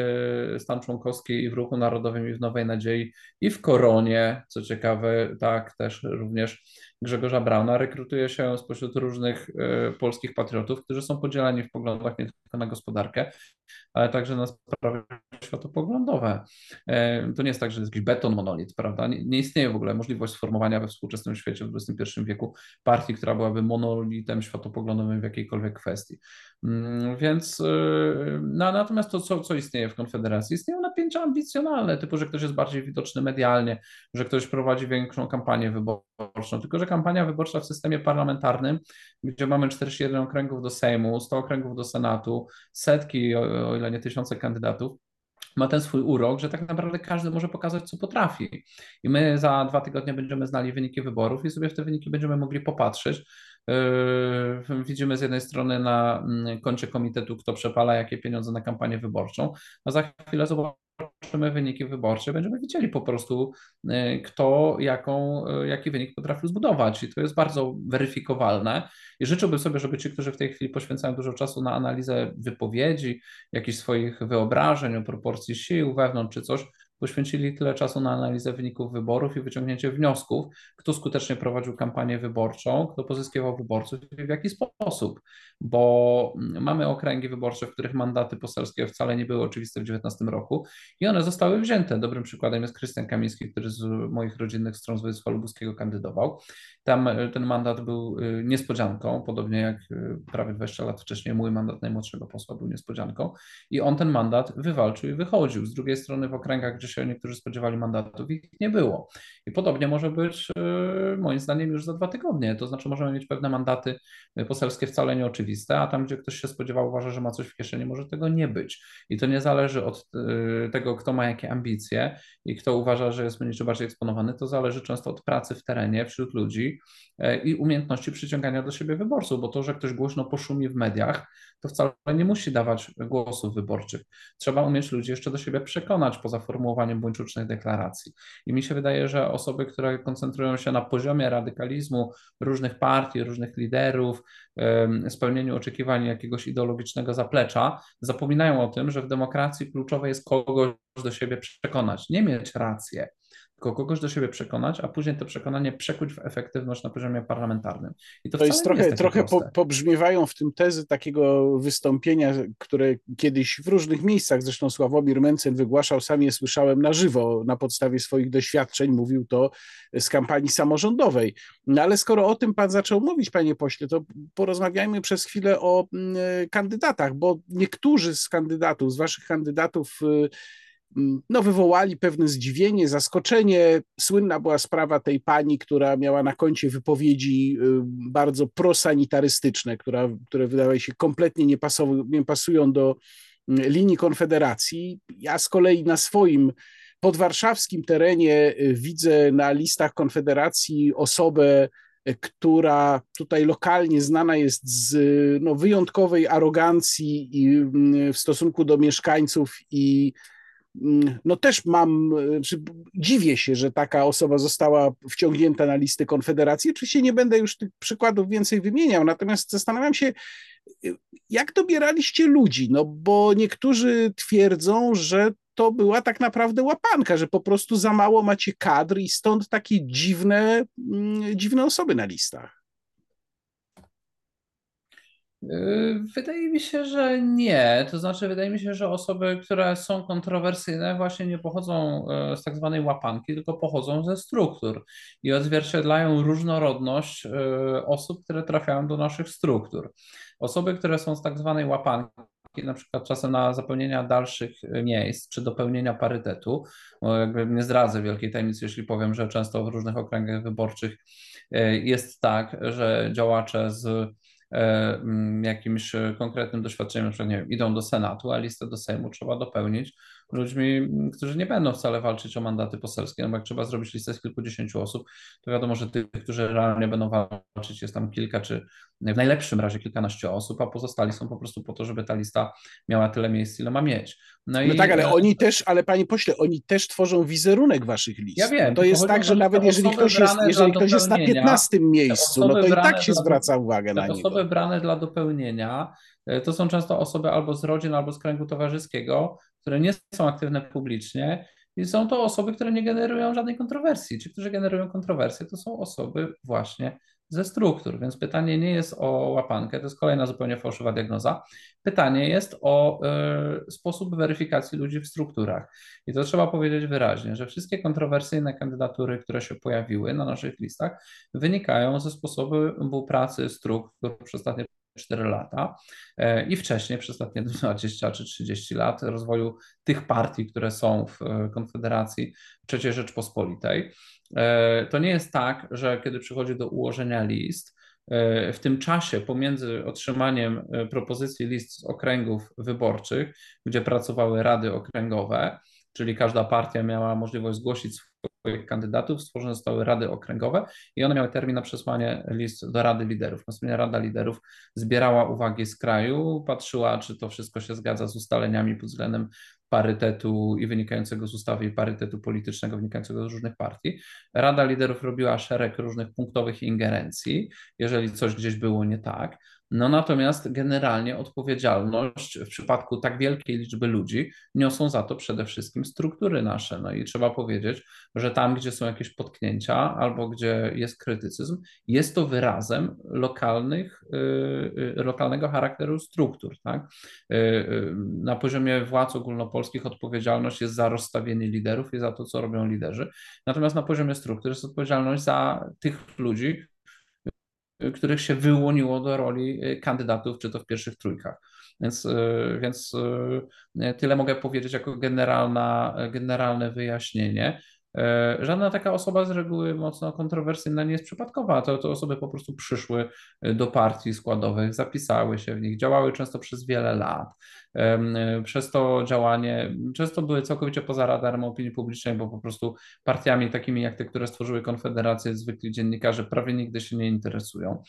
y, stan członkowski i w Ruchu Narodowym, i w Nowej Nadziei, i w Koronie, co ciekawe, tak też również Grzegorza Brauna, rekrutuje się spośród różnych y, polskich patriotów, którzy są podzielani w poglądach nie tylko na gospodarkę, ale także na sprawy światopoglądowe. E, to nie jest tak, że jest jakiś beton monolit, prawda? Nie, nie, istnieje w ogóle możliwość sformowania we współczesnym świecie w XXI wieku partii, która byłaby monolitem światopoglądowym w jakiejkolwiek kwestii. Mm, więc y, no, natomiast to, co, co istnieje w Konfederacji, istnieją napięcia ambicjonalne, typu, że ktoś jest bardziej widoczny medialnie, że ktoś prowadzi większą kampanię wyborczą, tylko że kampania wyborcza w systemie parlamentarnym, gdzie mamy 41 okręgów do Sejmu, 100 okręgów do Senatu, setki, o, ile nie tysiące kandydatów, ma ten swój urok, że tak naprawdę każdy może pokazać, co potrafi. I my za dwa tygodnie będziemy znali wyniki wyborów i sobie w te wyniki będziemy mogli popatrzeć. Yy, widzimy z jednej strony na mm, koncie komitetu, kto przepala jakie pieniądze na kampanię wyborczą, a za chwilę zobaczymy, zobaczymy wyniki wyborcze, będziemy widzieli po prostu, y, kto jaką, y, jaki wynik potrafił zbudować. I to jest bardzo weryfikowalne. I życzyłbym sobie, żeby ci, którzy w tej chwili poświęcają dużo czasu na analizę wypowiedzi, jakichś swoich wyobrażeń o proporcji sił wewnątrz czy coś, poświęcili tyle czasu na analizę wyników wyborów i wyciągnięcie wniosków, kto skutecznie prowadził kampanię wyborczą, kto pozyskiwał wyborców i w jaki sposób, bo mamy okręgi wyborcze, w których mandaty poselskie wcale nie były oczywiste w 2019 roku i one zostały wzięte. Dobrym przykładem jest Krystian Kamiński, który z moich rodzinnych stron z województwa lubuskiego kandydował. Tam e, ten mandat był e, niespodzianką, podobnie jak e, prawie 20 lat wcześniej mój mandat najmłodszego posła był niespodzianką i on ten mandat wywalczył i wychodził. Z drugiej strony w okręgach, gdzie się niektórzy spodziewali mandatów, ich nie było. I podobnie może być moim zdaniem już za dwa tygodnie. To znaczy możemy mieć pewne mandaty poselskie wcale nieoczywiste, a tam, gdzie ktoś się spodziewał, uważa, że ma coś w kieszeni, może tego nie być. I to nie zależy od tego, kto ma jakie ambicje i kto uważa, że jest mniej czy bardziej eksponowany, to zależy często od pracy w terenie wśród ludzi, E, i umiejętności przyciągania do siebie wyborców, bo to, że ktoś głośno poszumi w mediach, to wcale nie musi dawać głosów wyborczych. Trzeba umieć ludzi jeszcze do siebie przekonać poza formułowaniem buńczucznych deklaracji. I mi się wydaje, że osoby, które koncentrują się na poziomie radykalizmu różnych partii, różnych liderów, spełnieniu oczekiwań jakiegoś ideologicznego zaplecza, zapominają o tym, że w demokracji kluczowe jest kogoś do siebie przekonać, nie mieć rację tylko kogoś do siebie przekonać, a później to przekonanie przekuć w efektywność na poziomie parlamentarnym. I to, to jest trochę, jest trochę po, pobrzmiewają w tym tezy takiego wystąpienia, które kiedyś w różnych miejscach, zresztą Sławomir Mencen wygłaszał, sam je słyszałem na żywo, na podstawie swoich doświadczeń, mówił to z kampanii samorządowej. No ale skoro o tym pan zaczął mówić, panie pośle, to porozmawiajmy przez chwilę o mm, kandydatach, bo niektórzy z kandydatów, z waszych kandydatów, y, no, wywołali pewne zdziwienie, zaskoczenie. Słynna była sprawa tej pani, która miała na koncie wypowiedzi y, bardzo prosanitarystyczne, która, które wydawały się kompletnie nie, nie pasują do mm, linii Konfederacji. Ja z kolei na swoim podwarszawskim terenie y, widzę na listach Konfederacji osobę, y, która tutaj lokalnie znana jest z no, wyjątkowej arogancji i mm, w stosunku do mieszkańców i Mm, no też mam, dziwię się, że taka osoba została wciągnięta na listy Konfederacji. Oczywiście nie będę już tych przykładów więcej wymieniał, natomiast zastanawiam się, jak dobieraliście ludzi, no bo niektórzy twierdzą, że to była tak naprawdę łapanka, że po prostu za mało macie kadr i stąd takie dziwne, mm, dziwne osoby na listach. Yy, wydaje mi się, że nie. To znaczy, wydaje mi się, że osoby, które są kontrowersyjne, właśnie nie pochodzą e, z tak zwanej łapanki, tylko pochodzą ze struktur i odzwierciedlają różnorodność e, osób, które trafiają do naszych struktur. Osoby, które są z tak zwanej łapanki, na przykład czasem na zapełnienia dalszych miejsc czy dopełnienia parytetu. Jakby nie zdradzę wielkiej tajemnicy, jeśli powiem, że często w różnych okręgach wyborczych e, jest tak, że działacze z E, jakimś konkretnym doświadczeniem, że nie wiem, idą do Senatu, a listę do Sejmu trzeba dopełnić ludźmi, którzy nie będą wcale walczyć o mandaty poselskie, no bo jak trzeba zrobić listę z kilkudziesięciu osób, to wiadomo, że tych, którzy realnie będą walczyć jest tam kilka, czy w najlepszym razie kilkanaście osób, a pozostali są po prostu po to, żeby ta lista miała tyle miejsc, ile ma mieć. No, no i... tak, ale oni też, ale panie pośle, oni też tworzą wizerunek waszych list. Ja wiem. To jest tak, że nawet jeżeli ktoś jest, jeżeli ktoś jest na 15 miejscu, no to i tak się zwraca uwagę na niego. Osoby brane dla dopełnienia to są często osoby albo z rodzin, albo z kręgu towarzyskiego, które nie są aktywne publicznie i są to osoby, które nie generują żadnej kontrowersji. Ci, którzy generują kontrowersje, to są osoby właśnie ze struktur. Więc pytanie nie jest o łapankę, to jest kolejna zupełnie fałszywa diagnoza. Pytanie jest o y, sposób weryfikacji ludzi w strukturach. I to trzeba powiedzieć wyraźnie, że wszystkie kontrowersyjne kandydatury, które się pojawiły na naszych listach, wynikają ze sposobu pracy struktur przez ostatnie 4 lata e, i wcześniej przez ostatnie *laughs* 20 czy 30 lat rozwoju tych partii, które są w e, Konfederacji III Rzeczpospolitej. E, to nie jest tak, że kiedy przychodzi do ułożenia list, w tym czasie pomiędzy otrzymaniem propozycji list z okręgów wyborczych, gdzie pracowały rady okręgowe, czyli każda partia miała możliwość zgłosić swoich kandydatów, stworzone zostały rady okręgowe i one miały termin na przesłanie list do Rady Liderów. Następnie Rada Liderów zbierała uwagi z kraju, patrzyła, czy to wszystko się zgadza z ustaleniami pod względem parytetu i wynikającego z ustawy i parytetu politycznego wynikającego z różnych partii. Rada Liderów robiła szereg różnych punktowych ingerencji, jeżeli coś gdzieś było nie tak. No natomiast generalnie odpowiedzialność w przypadku tak wielkiej liczby ludzi niosą za to przede wszystkim struktury nasze. No i trzeba powiedzieć, że tam, gdzie są jakieś potknięcia albo gdzie jest krytycyzm, jest to wyrazem lokalnych, yy, lokalnego charakteru struktur. Tak? Yy, na poziomie władz ogólnopolskich odpowiedzialność jest za rozstawienie liderów i za to, co robią liderzy. Natomiast na poziomie struktur jest odpowiedzialność za tych ludzi, których się wyłoniło do roli y, kandydatów, czy to w pierwszych trójkach. Więc, y, więc y, tyle mogę powiedzieć jako generalna, generalne wyjaśnienie. Żadna taka osoba z reguły mocno kontrowersyjna nie jest przypadkowa. To, to osoby po prostu przyszły do partii składowych, zapisały się w nich, działały często przez wiele lat. E, przez to działanie często były całkowicie poza radarem opinii publicznej, bo po prostu partiami takimi jak te, które stworzyły Konfederację, zwykli dziennikarze prawie nigdy się nie interesują.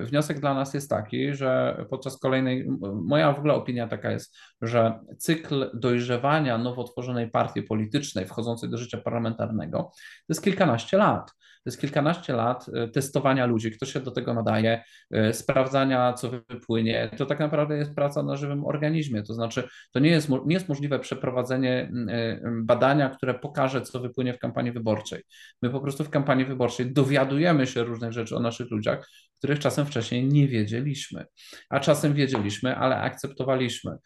Wniosek dla nas jest taki, że podczas kolejnej, moja w ogóle opinia taka jest, że cykl dojrzewania nowo tworzonej partii politycznej wchodzącej do życia parlamentarnego, to jest kilkanaście lat. To jest kilkanaście lat e, testowania ludzi, kto się do tego nadaje, e, sprawdzania, co wypłynie. To tak naprawdę jest praca na żywym organizmie. To znaczy, to nie jest, nie jest możliwe przeprowadzenie e, badania, które pokaże, co wypłynie w kampanii wyborczej. My po prostu w kampanii wyborczej dowiadujemy się różnych rzeczy o naszych ludziach, których czasem wcześniej nie wiedzieliśmy. A czasem wiedzieliśmy, ale akceptowaliśmy.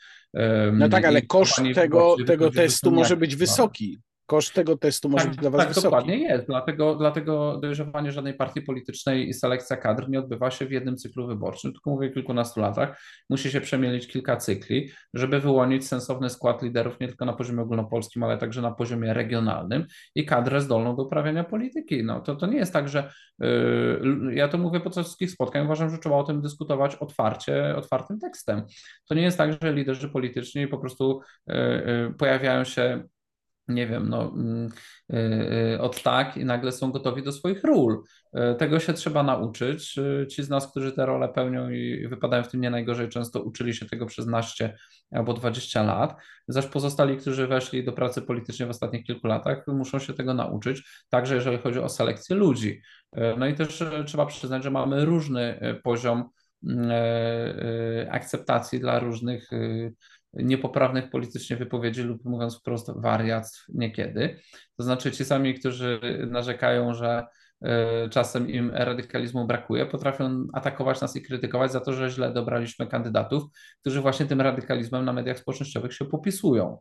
No tak, ale koszt tego, tego testu może być wysoki. Koszt tego testu może tak, być dla Was tak, wysoki. dokładnie jest. Dlatego, dlatego dojrzewanie żadnej partii politycznej i selekcja kadr nie odbywa się w jednym cyklu wyborczym, tylko mówię o kilkunastu latach. Musi się przemielić kilka cykli, żeby wyłonić sensowny skład liderów nie tylko na poziomie ogólnopolskim, ale także na poziomie regionalnym i kadrę zdolną do uprawiania polityki. No, to, to nie jest tak, że yy, ja to mówię podczas wszystkich spotkań, uważam, że trzeba o tym dyskutować otwarcie, otwartym tekstem. To nie jest tak, że liderzy polityczni po prostu yy, pojawiają się nie wiem, no, mm, y, y, od tak i nagle są gotowi do swoich ról. Y, tego się trzeba nauczyć. Ci z nas, którzy te role pełnią i wypadają w tym nie najgorzej, często uczyli się tego przez naście albo 20 lat, zaś pozostali, którzy weszli do pracy politycznej w ostatnich kilku latach, muszą się tego nauczyć, także jeżeli chodzi o selekcję ludzi. No i też trzeba przyznać, że mamy różny poziom akceptacji dla różnych niepoprawnych politycznie wypowiedzi lub mówiąc wprost wariactw niekiedy. To znaczy ci sami, którzy narzekają, że e, czasem im radykalizmu brakuje, potrafią atakować nas i krytykować za to, że źle dobraliśmy kandydatów, którzy właśnie tym radykalizmem na mediach społecznościowych się popisują.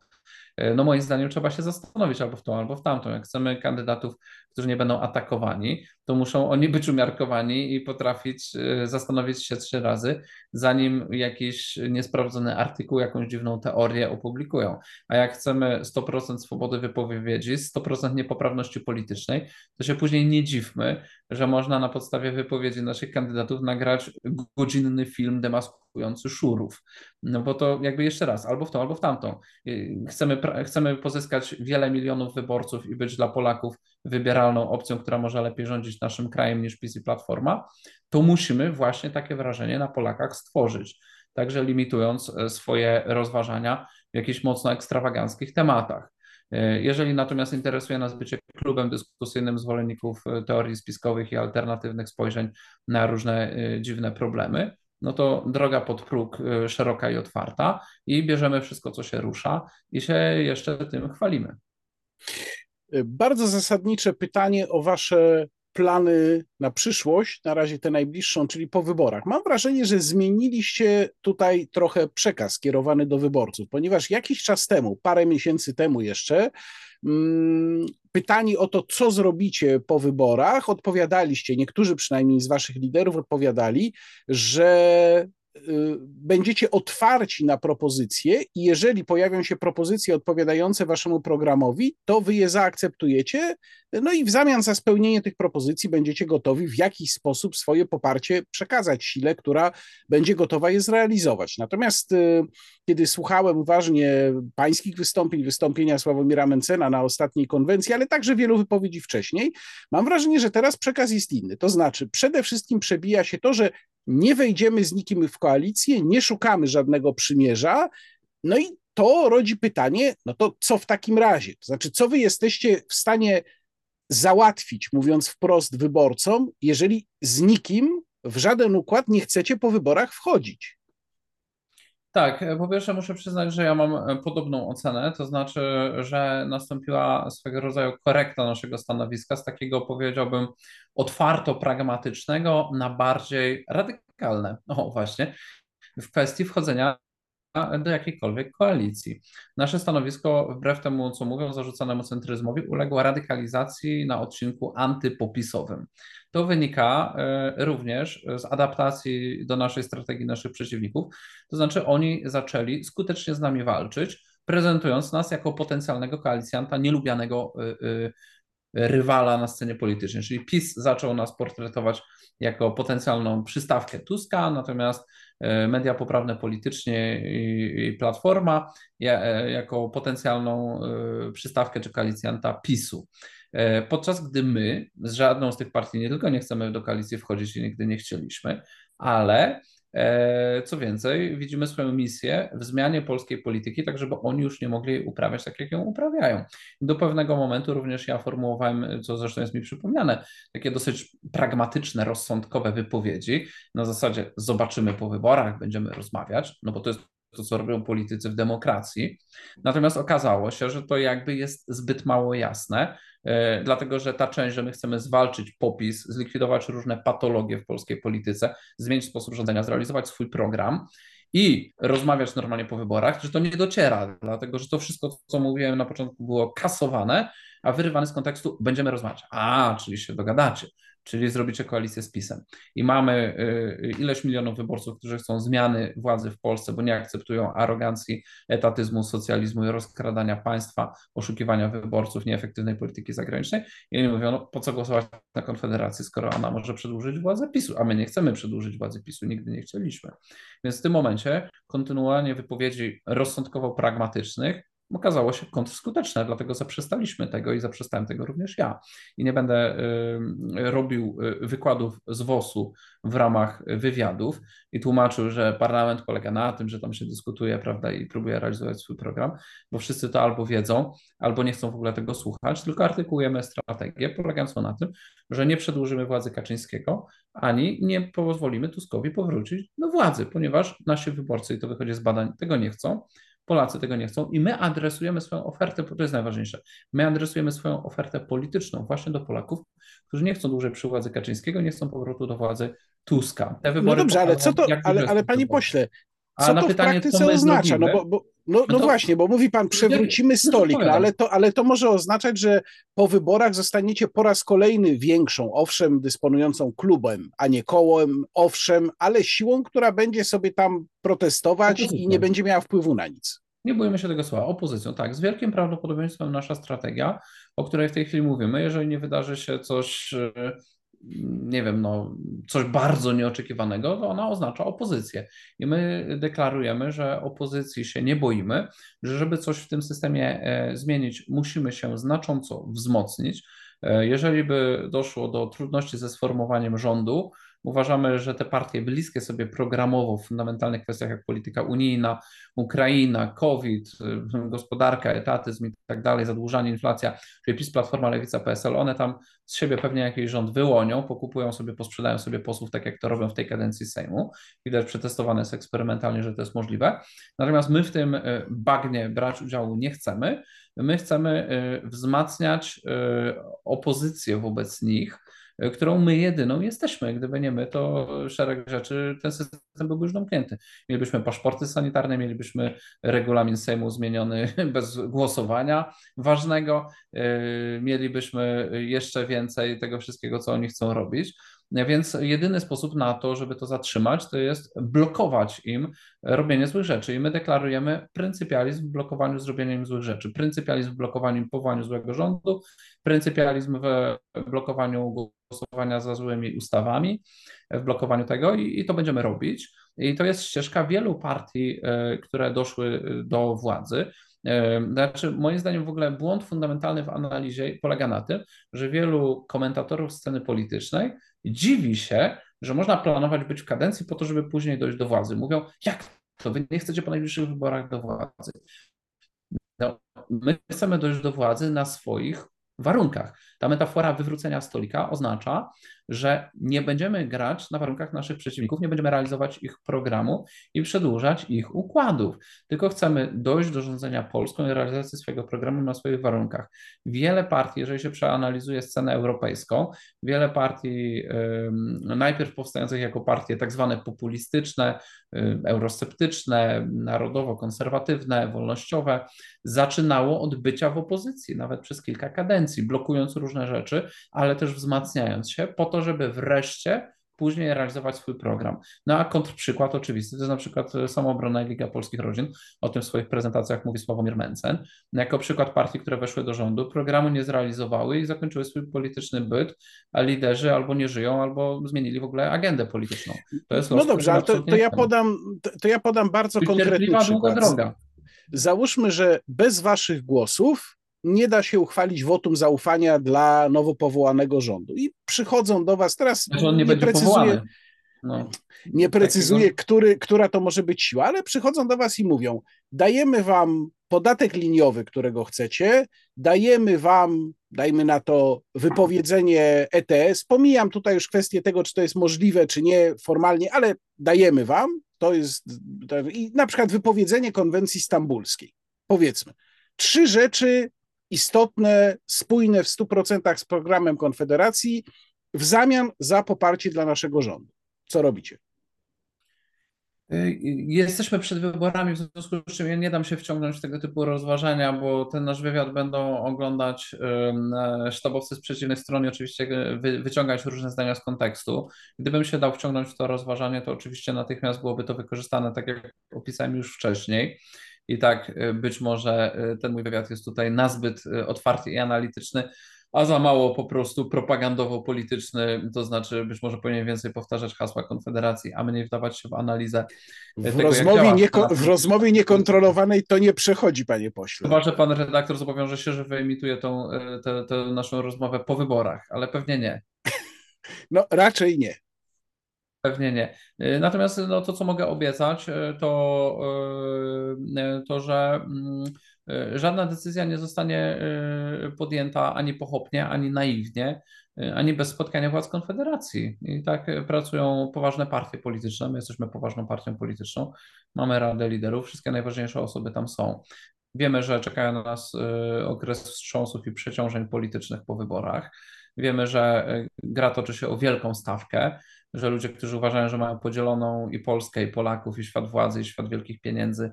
E, no moim zdaniem trzeba się zastanowić albo w tą, albo w tamtą. Jak chcemy kandydatów, którzy nie będą atakowani, to muszą oni być umiarkowani i potrafić e, zastanowić się trzy razy, zanim jakiś niesprawdzony artykuł, jakąś dziwną teorię opublikują. A jak chcemy 100% swobody wypowiedzi, 100% niepoprawności politycznej, to się później nie dziwmy, że można na podstawie wypowiedzi naszych kandydatów nagrać godzinny film demaskujący szurów. No bo to jakby jeszcze raz, albo w tą, albo w tamtą. Chcemy, chcemy pozyskać wiele milionów wyborców i być dla Polaków wybieralną opcją, która może lepiej rządzić naszym krajem niż PiS i Platforma, to musimy właśnie takie wrażenie na Polakach stworzyć. Także limitując e, swoje rozważania w jakichś mocno ekstrawaganckich tematach. E, jeżeli natomiast interesuje nas bycie klubem dyskusyjnym zwolenników e, teorii spiskowych i alternatywnych spojrzeń na różne dziwne problemy, no to droga pod próg szeroka i otwarta i bierzemy wszystko, co się rusza i się jeszcze tym chwalimy. Bardzo zasadnicze pytanie o Wasze plany na przyszłość, na razie tę najbliższą, czyli po wyborach. Mam wrażenie, że zmieniliście tutaj trochę przekaz skierowany do wyborców, ponieważ jakiś czas temu, parę miesięcy temu jeszcze, mm, pytani o to, co zrobicie po wyborach, odpowiadaliście, niektórzy przynajmniej z waszych liderów odpowiadali, że będziecie otwarci na propozycje i jeżeli pojawią się propozycje odpowiadające waszemu programowi, to wy je zaakceptujecie, no i w zamian za spełnienie tych propozycji będziecie gotowi w jakiś sposób swoje poparcie przekazać sile, która będzie gotowa je zrealizować. Natomiast y, kiedy słuchałem uważnie pańskich wystąpień, wystąpienia Sławomira Mencena na ostatniej konwencji, ale także wielu wypowiedzi wcześniej, mam wrażenie, że teraz przekaz jest inny. To znaczy, przede wszystkim przebija się to, że nie wejdziemy z nikim w koalicję, nie szukamy żadnego przymierza. No i to rodzi pytanie, no to co w takim razie? To znaczy, co wy jesteście w stanie załatwić, mówiąc wprost wyborcom, jeżeli z nikim w żaden układ nie chcecie po wyborach wchodzić? Tak, po pierwsze muszę przyznać, że ja mam podobną ocenę, to znaczy, że nastąpiła swego rodzaju korekta naszego stanowiska z takiego, powiedziałbym, otwarto pragmatycznego na bardziej radykalne. O, właśnie, w kwestii wchodzenia do jakiejkolwiek koalicji. Nasze stanowisko, wbrew temu, co mówią, zarzucanemu centryzmowi, uległo radykalizacji na odcinku antypopisowym. To wynika e, również z adaptacji do naszej strategii naszych przeciwników, to znaczy oni zaczęli skutecznie z nami walczyć, prezentując nas jako potencjalnego koalicjanta, nielubianego e, e, rywala na scenie politycznej. Czyli PiS zaczął nas portretować jako potencjalną przystawkę Tuska, natomiast media poprawne politycznie i, Platforma jako potencjalną przystawkę czy koalicjanta PiSu. E, podczas gdy my z żadną z tych partii nie tylko nie chcemy do koalicji wchodzić i nigdy nie chcieliśmy, ale e, co więcej, widzimy swoją misję w zmianie polskiej polityki, tak żeby oni już nie mogli uprawiać tak, jak ją uprawiają. Do pewnego momentu również ja formułowałem, co zresztą jest mi przypomniane, takie dosyć pragmatyczne, rozsądkowe wypowiedzi na zasadzie zobaczymy po wyborach, będziemy rozmawiać, no bo to jest to, co robią politycy w demokracji. Natomiast okazało się, że to jakby jest zbyt mało jasne, e, dlatego że ta część, że my chcemy zwalczyć popis, zlikwidować różne patologie w polskiej polityce, zmienić sposób rządzenia, zrealizować swój program i rozmawiać normalnie po wyborach, że to nie dociera, dlatego że to wszystko, co mówiłem na początku, było kasowane, a wyrywane z kontekstu będziemy rozmawiać. A, czyli się dogadacie czyli zrobicie koalicję z PiSem. I mamy y, ileś milionów wyborców, którzy chcą zmiany władzy w Polsce, bo nie akceptują arogancji, etatyzmu, socjalizmu rozkradania państwa, oszukiwania wyborców, nieefektywnej polityki zagranicznej. I oni mówią, no, po co głosować na Konfederację, skoro ona może przedłużyć władzę PiSu, a my nie chcemy przedłużyć władzy PiSu, nigdy nie chcieliśmy. Więc w tym momencie kontynuowanie wypowiedzi rozsądkowo-pragmatycznych okazało się kontrskuteczne, dlatego zaprzestaliśmy tego i zaprzestałem tego również ja. I nie będę y, robił y, wykładów z WOS-u w ramach wywiadów i tłumaczył, że parlament polega na tym, że tam się dyskutuje, prawda, i próbuje realizować swój program, bo wszyscy to albo wiedzą, albo nie chcą w ogóle tego słuchać, tylko artykułujemy strategię polegającą na tym, że nie przedłużymy władzy Kaczyńskiego, ani nie pozwolimy Tuskowi powrócić do władzy, ponieważ nasi wyborcy, i to wychodzi z badań, tego nie chcą, Polacy tego nie chcą i my adresujemy swoją ofertę, to jest najważniejsze, my adresujemy swoją ofertę polityczną właśnie do Polaków, którzy nie chcą dłużej przy władzy Kaczyńskiego, nie chcą powrotu do władzy Tuska. Te wybory no dobrze, ale co to, ale, ale panie pośle, co to pytanie, w praktyce oznacza? No, bo, bo, no, no, no to... właśnie, bo mówi pan, przewrócimy stolik, no, ale, to, ale to może oznaczać, że po wyborach zostaniecie po raz kolejny większą, owszem, dysponującą klubem, a nie kołem, owszem, ale siłą, która będzie sobie tam protestować i nie będzie miała wpływu na nic. Nie bójmy się tego słowa. Opozycją, tak. Z wielkim prawdopodobieństwem nasza strategia, o której w tej chwili mówimy, jeżeli nie wydarzy się coś nie wiem, no, coś bardzo nieoczekiwanego, to ona oznacza opozycję. I my deklarujemy, że opozycji się nie boimy, że żeby coś w tym systemie e, zmienić, musimy się znacząco wzmocnić. E, jeżeli by doszło do trudności ze sformowaniem rządu, Uważamy, że te partie bliskie sobie programowo w fundamentalnych kwestiach jak polityka unijna, Ukraina, COVID, y, gospodarka, etatyzm i tak dalej, zadłużanie, inflacja, czyli PiS, Platforma, Lewica, PSL, one tam z siebie pewnie jakiś rząd wyłonią, pokupują sobie, posprzedają sobie posłów, tak jak to robią w tej kadencji Sejmu. Widać, przetestowane jest eksperymentalnie, że to jest możliwe. Natomiast my w tym y, bagnie brać udziału nie chcemy. My chcemy y, wzmacniać opozycję wobec nich, którą my jedyną jesteśmy. Gdyby nie my, to szereg rzeczy, ten system byłby już domknięty. Mielibyśmy paszporty sanitarne, mielibyśmy regulamin Sejmu zmieniony *laughs* bez głosowania ważnego, yy, mielibyśmy jeszcze więcej tego wszystkiego, co oni chcą robić. Więc jedyny sposób na to, żeby to zatrzymać, to jest blokować im robienie złych rzeczy. I my deklarujemy pryncypializm w blokowaniu zrobienia im złych rzeczy, pryncypializm w blokowaniu i powołaniu złego rządu, pryncypializm w blokowaniu głosowania za złymi ustawami, w blokowaniu tego i, i to będziemy robić. I to jest ścieżka wielu partii, e, które doszły do władzy. E, znaczy, moim zdaniem w ogóle błąd fundamentalny w analizie polega na tym, że wielu komentatorów sceny politycznej dziwi się, że można planować być w kadencji po to, żeby później dojść do władzy. Mówią, jak to wy nie chcecie po najbliższych wyborach do władzy? No, my chcemy dojść do władzy na swoich warunkach. Ta metafora wywrócenia stolika oznacza, że nie będziemy grać na warunkach naszych przeciwników, nie będziemy realizować ich programu i przedłużać ich układów, tylko chcemy dojść do rządzenia Polską i realizacji swojego programu na swoich warunkach. Wiele partii, jeżeli się przeanalizuje scenę europejską, wiele partii najpierw powstających jako partie tak zwane populistyczne, eurosceptyczne, narodowo-konserwatywne, wolnościowe, zaczynało od bycia w opozycji, nawet przez kilka kadencji, blokując różne rzeczy, ale też wzmacniając się po to, żeby wreszcie później realizować swój program. No a kontrprzykład oczywisty to jest na przykład Samoobrona i Liga Polskich Rodzin, o tym w swoich prezentacjach mówi Sławomir Mencen, jako przykład partii, które weszły do rządu, programu nie zrealizowały i zakończyły swój polityczny byt, a liderzy albo nie żyją, albo zmienili w ogóle agendę polityczną. To jest no dobrze, ale to, to, ja podam, to, to ja podam bardzo konkretny przykład. Droga. Załóżmy, że bez waszych głosów nie da się uchwalić wotum zaufania dla nowo powołanego rządu. I przychodzą do was teraz. Znaczy on nie, nie precyzuje, no, nie precyzuje takiego... który, która to może być siła, ale przychodzą do was i mówią: dajemy wam podatek liniowy, którego chcecie, dajemy wam, dajmy na to, wypowiedzenie ETS. Pomijam tutaj już kwestię tego, czy to jest możliwe, czy nie formalnie, ale dajemy wam. To jest i na przykład wypowiedzenie konwencji stambulskiej. Powiedzmy. Trzy rzeczy istotne, spójne w 100% z programem Konfederacji w zamian za poparcie dla naszego rządu. Co robicie? Y, jesteśmy przed wyborami, w związku z czym ja nie dam się wciągnąć w tego typu rozważania, bo ten nasz wywiad będą oglądać sztabowcy z przeciwnej strony, oczywiście wyciągać różne zdania z kontekstu. Gdybym się dał wciągnąć w to rozważanie, to oczywiście natychmiast byłoby to wykorzystane, tak jak opisałem już wcześniej. I tak y, być może y, ten mój wywiad jest tutaj nazbyt y, otwarty i analityczny, a za mało po prostu propagandowo-polityczny, to znaczy być może powinien więcej powtarzać hasła Konfederacji, a mniej wdawać się w analizę. W, tego, rozmowie, nieko- w rozmowie niekontrolowanej to nie przechodzi, panie pośle. Chyba, że pan redaktor zobowiąże się, że wyemituje tą, tę, tę naszą rozmowę po wyborach, ale pewnie nie. No raczej nie. Pewnie nie. Y, natomiast no, to, co mogę obiecać, y, to, y, to że mm, żadna decyzja nie zostanie podjęta ani pochopnie, ani naiwnie, ani bez spotkania władz Konfederacji. I tak pracują poważne partie polityczne. My jesteśmy poważną partią polityczną. Mamy Radę Liderów, wszystkie najważniejsze osoby tam są. Wiemy, że czekają na nas okres wstrząsów i przeciążeń politycznych po wyborach. Wiemy, że gra toczy się o wielką stawkę że ludzie, którzy uważają, że mają podzieloną i Polskę, i Polaków, i świat władzy, i świat wielkich pieniędzy,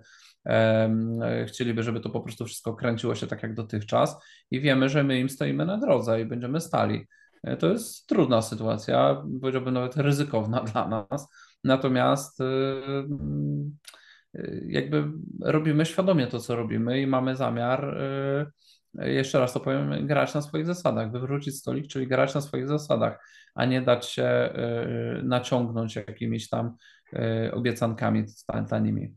chcieliby, żeby to po prostu wszystko kręciło się tak jak dotychczas i wiemy, że my im stoimy na drodze i będziemy stali. E, to jest trudna sytuacja, powiedziałbym nawet ryzykowna *laughs* dla nas, natomiast y, y, jakby robimy świadomie to, co robimy i mamy zamiar y, jeszcze raz to powiem, grać na swoich zasadach, wywrócić stolik, czyli grać na swoich zasadach, a nie dać się naciągnąć jakimiś tam obiecankami tanimi.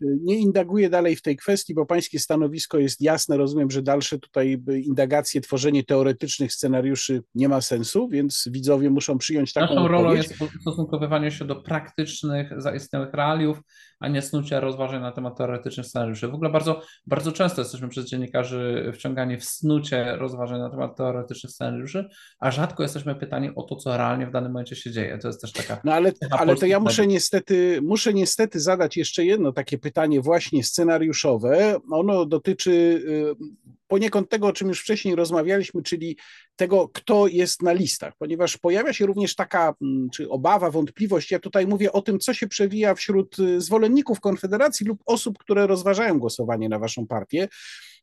Nie indaguję dalej w tej kwestii, bo pańskie stanowisko jest jasne. Rozumiem, że dalsze tutaj indagacje, tworzenie teoretycznych scenariuszy nie ma sensu, więc widzowie muszą przyjąć taką Naszą rolą jest ustosunkowywanie się do praktycznych, zaistniałych realiów, a nie snucie rozważań na temat teoretycznych scenariuszy. W ogóle bardzo, bardzo często jesteśmy przez dziennikarzy wciągani w snucie rozważań na temat teoretycznych scenariuszy, a rzadko jesteśmy pytani o to, co realnie w danym momencie się dzieje. To jest też taka. No ale, ale to ja muszę niestety, muszę niestety zadać jeszcze jedno takie pytanie, właśnie scenariuszowe. Ono dotyczy y, poniekąd tego, o czym już wcześniej rozmawialiśmy, czyli tego, kto jest na listach, ponieważ pojawia się również taka mm, czy obawa, wątpliwość. Ja tutaj mówię o tym, co się przewija wśród y, zwolenników Konfederacji lub osób, które rozważają głosowanie na waszą partię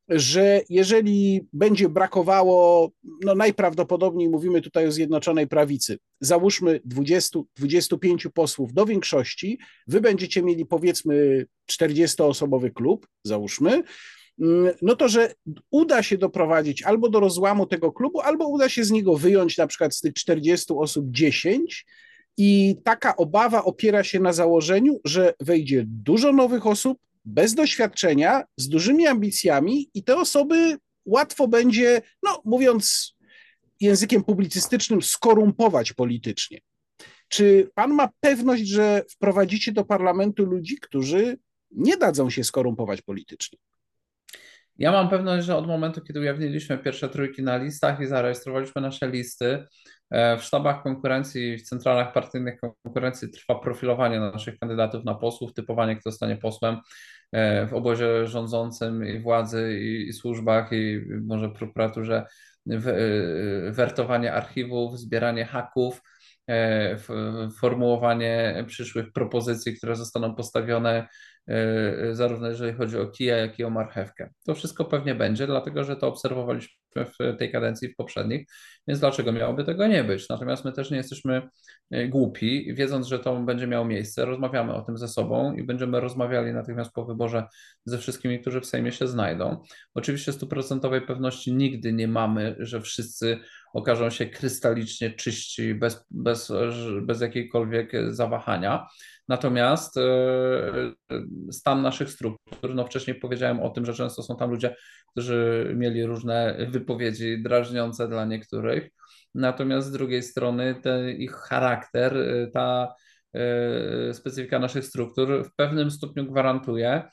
że jeżeli będzie brakowało, no najprawdopodobniej mówimy tutaj o Zjednoczonej Prawicy, załóżmy 20-25 posłów do większości, wy będziecie mieli powiedzmy 40-osobowy klub, załóżmy, no to, że uda się doprowadzić albo do rozłamu tego klubu, albo uda się z niego wyjąć na przykład z tych 40 osób 10 i taka obawa opiera się na założeniu, że wejdzie dużo nowych osób, bez doświadczenia, z dużymi ambicjami i te osoby łatwo będzie, no mówiąc językiem publicystycznym, skorumpować politycznie. Czy pan ma pewność, że wprowadzicie do parlamentu ludzi, którzy nie dadzą się skorumpować politycznie? Ja mam pewność, że od momentu, kiedy ujawniliśmy pierwsze trójki na listach i zarejestrowaliśmy nasze listy, e, w sztabach konkurencji, w centralach partyjnych konkurencji trwa profilowanie naszych kandydatów na posłów, typowanie, kto zostanie posłem e, w obozie rządzącym i władzy i, i służbach i może prokuraturze, e, wertowanie archiwów, zbieranie haków, formułowanie przyszłych propozycji, które zostaną postawione zarówno jeżeli chodzi o kija, jak i o marchewkę. To wszystko pewnie będzie, dlatego że to obserwowaliśmy w tej kadencji w poprzednich, więc dlaczego miałoby tego nie być? Natomiast my też nie jesteśmy e, głupi, wiedząc, że to będzie miało miejsce, rozmawiamy o tym ze sobą i będziemy rozmawiali natychmiast po wyborze ze wszystkimi, którzy w Sejmie się znajdą. Oczywiście stuprocentowej pewności nigdy nie mamy, że wszyscy okażą się krystalicznie czyści, bez, bez, bez jakiejkolwiek zawahania. Natomiast e, stan naszych struktur, no wcześniej powiedziałem o tym, że często są tam ludzie, którzy mieli różne wypowiedzi drażniące dla niektórych, natomiast z drugiej strony ten ich charakter, e, ta e, specyfika naszych struktur w pewnym stopniu gwarantuje,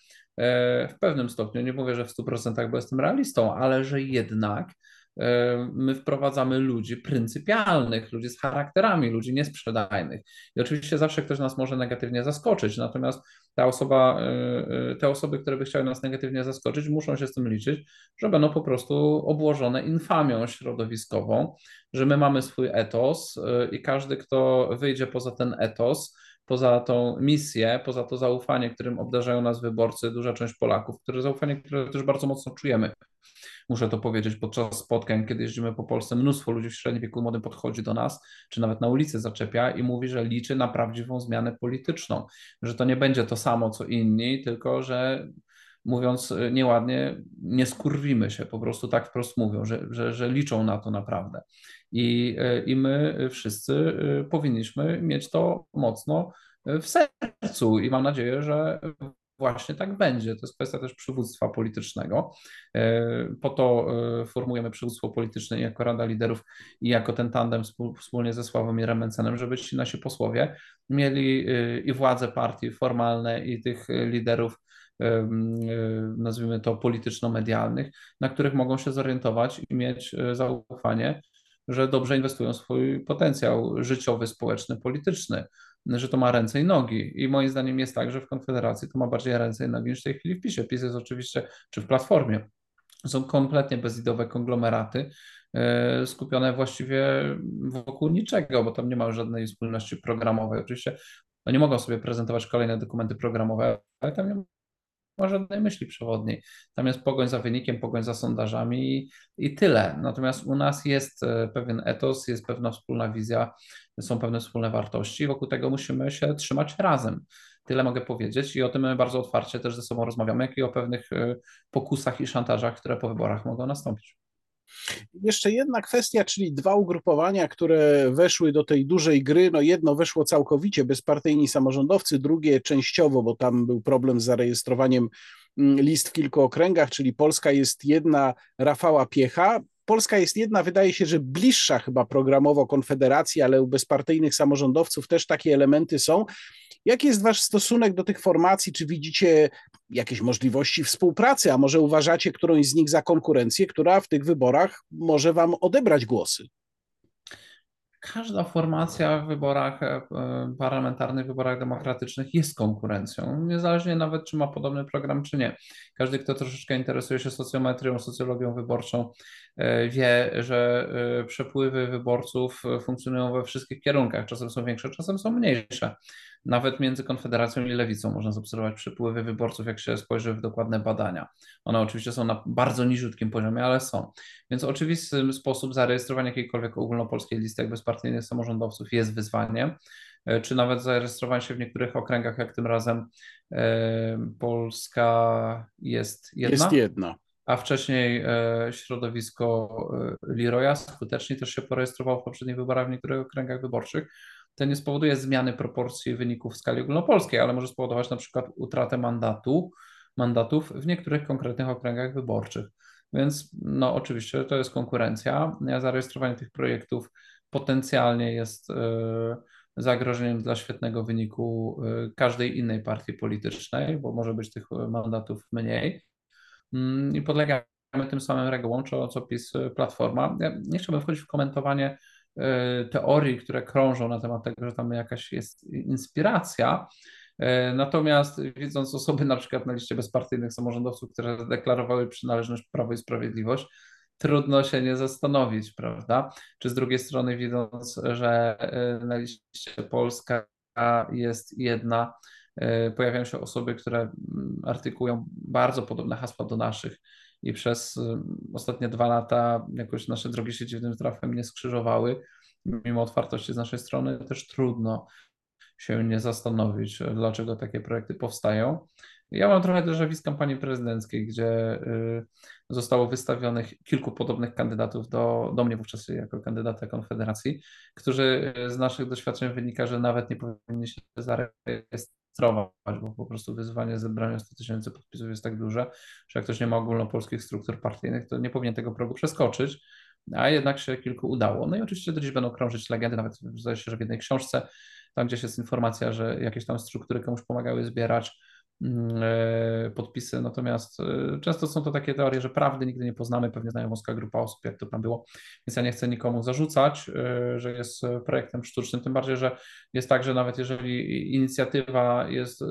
w pewnym stopniu, nie mówię, że w 100%, bo jestem realistą, ale że jednak my wprowadzamy ludzi pryncypialnych, ludzi z charakterami, ludzi niesprzedajnych. I oczywiście zawsze ktoś nas może negatywnie zaskoczyć, natomiast ta osoba, e, e, te osoby, które by chciały nas negatywnie zaskoczyć, muszą się z tym liczyć, że będą po prostu obłożone infamią środowiskową, że my mamy swój etos e, i każdy, kto wyjdzie poza ten etos, poza tą misję, poza to zaufanie, którym obdarzają nas wyborcy, duża część Polaków, które zaufanie, które też bardzo mocno czujemy muszę to powiedzieć, podczas spotkań, kiedy jeździmy po Polsce, mnóstwo ludzi w średnim wieku młodym podchodzi do nas, czy nawet na ulicy zaczepia i mówi, że liczy na prawdziwą zmianę polityczną, że to nie będzie to samo co inni, tylko że mówiąc nieładnie, nie skurwimy się, po prostu tak wprost mówią, że, że, że liczą na to naprawdę. I, I my wszyscy powinniśmy mieć to mocno w sercu i mam nadzieję, że właśnie tak będzie. To jest kwestia też przywództwa politycznego. E, po to e, formujemy przywództwo polityczne jako Rada Liderów i jako ten tandem wspólnie ze Sławomirem Mencenem, żeby ci nasi posłowie mieli e, i władze partii formalne i tych liderów nazwijmy to polityczno-medialnych, na których mogą się zorientować i mieć zaufanie, że dobrze inwestują swój potencjał życiowy, społeczny, polityczny że to ma ręce i nogi. I moim zdaniem jest tak, że w Konfederacji to ma bardziej ręce i nogi niż w tej chwili w PiSie. PiS jest oczywiście, czy w Platformie, są kompletnie bezidowe konglomeraty, e, skupione właściwie wokół niczego, bo tam nie ma żadnej wspólności programowej. Oczywiście no nie mogą sobie prezentować kolejne dokumenty programowe, ale tam nie ma żadnej myśli przewodniej. Tam jest pogoń za wynikiem, pogoń za sondażami i, i tyle. Natomiast u nas jest e, pewien etos, jest pewna wspólna wizja, są pewne wspólne wartości. Wokół tego musimy się trzymać razem. Tyle mogę powiedzieć i o tym bardzo otwarcie też ze sobą rozmawiamy, jak i o pewnych pokusach i szantażach, które po wyborach mogą nastąpić. Jeszcze jedna kwestia, czyli dwa ugrupowania, które weszły do tej dużej gry. No jedno weszło całkowicie bezpartyjni samorządowcy, drugie częściowo, bo tam był problem z zarejestrowaniem mm, list w kilku okręgach, czyli Polska jest jedna Rafała Piecha. Polska jest jedna, wydaje się, że bliższa chyba programowo Konfederacji, ale u bezpartyjnych samorządowców też takie elementy są. Jaki jest Wasz stosunek do tych formacji? Czy widzicie jakieś możliwości współpracy, a może uważacie którąś z nich za konkurencję, która w tych wyborach może Wam odebrać głosy? każda formacja w wyborach e, parlamentarnych, wyborach demokratycznych jest konkurencją, niezależnie nawet czy ma podobny program, czy nie. Każdy, kto troszeczkę interesuje się socjometrią, socjologią wyborczą, e, wie, że e, przepływy wyborców funkcjonują we wszystkich kierunkach. Czasem są większe, czasem są mniejsze. Nawet między Konfederacją i Lewicą można zaobserwować przepływy wyborców, jak się spojrzy w dokładne badania. One oczywiście są na bardzo niziutkim poziomie, ale są. Więc oczywisty sposób zarejestrowania jakiejkolwiek ogólnopolskiej listy jak bezpartyjnych samorządowców jest wyzwaniem e, czy nawet zarejestrowanie się w niektórych okręgach, jak tym razem e, Polska jest jedna. Jest jedna. A wcześniej e, środowisko Leroya skutecznie też się porejestrowało w poprzednich wyborach w niektórych okręgach wyborczych to nie spowoduje zmiany proporcji wyników w skali ogólnopolskiej, ale może spowodować na przykład utratę mandatu, mandatów w niektórych konkretnych okręgach wyborczych. Więc no oczywiście to jest konkurencja. Zarejestrowanie tych projektów potencjalnie jest e, zagrożeniem dla świetnego wyniku e, każdej innej partii politycznej, bo może być tych mandatów mniej. Mm, I podlegamy tym samym regułom, co, PiS Platforma. Ja nie chciałbym wchodzić w komentowanie E, teorii, które krążą na temat tego, że tam jakaś jest inspiracja. E, natomiast widząc osoby na przykład na liście bezpartyjnych samorządowców, które deklarowały przynależność Prawo i Sprawiedliwość, trudno się nie zastanowić, prawda? Czy z drugiej strony widząc, że e, na liście Polska jest jedna, pojawiają się osoby, które mm, artykułują bardzo podobne hasła do naszych, i przez y, ostatnie dwa lata jakoś nasze drogi się dziwnym trafem nie skrzyżowały. Mimo otwartości z naszej strony też trudno się nie zastanowić, dlaczego takie projekty powstają. Ja mam trochę déjà z kampanii prezydenckiej, gdzie y, zostało wystawionych kilku podobnych kandydatów do, do mnie wówczas jako kandydata Konfederacji, którzy z naszych doświadczeń wynika, że nawet nie powinni się zarejestrować bo po prostu wyzwanie zebrania 100 tysięcy podpisów jest tak duże, że jak ktoś nie ma ogólnopolskich struktur partyjnych, to nie powinien tego progu przeskoczyć, a jednak się kilku udało. No i oczywiście do dziś będą krążyć legendy, nawet zdaje się, że w jednej książce, tam gdzieś jest informacja, że jakieś tam struktury komuś pomagały zbierać, podpisy, natomiast e, często są to takie teorie, że prawdy nigdy nie poznamy, pewnie znają wąska grupa osób, jak to tam było, więc ja nie chcę nikomu zarzucać, e, że jest projektem sztucznym, tym bardziej, że jest tak, że nawet jeżeli inicjatywa jest,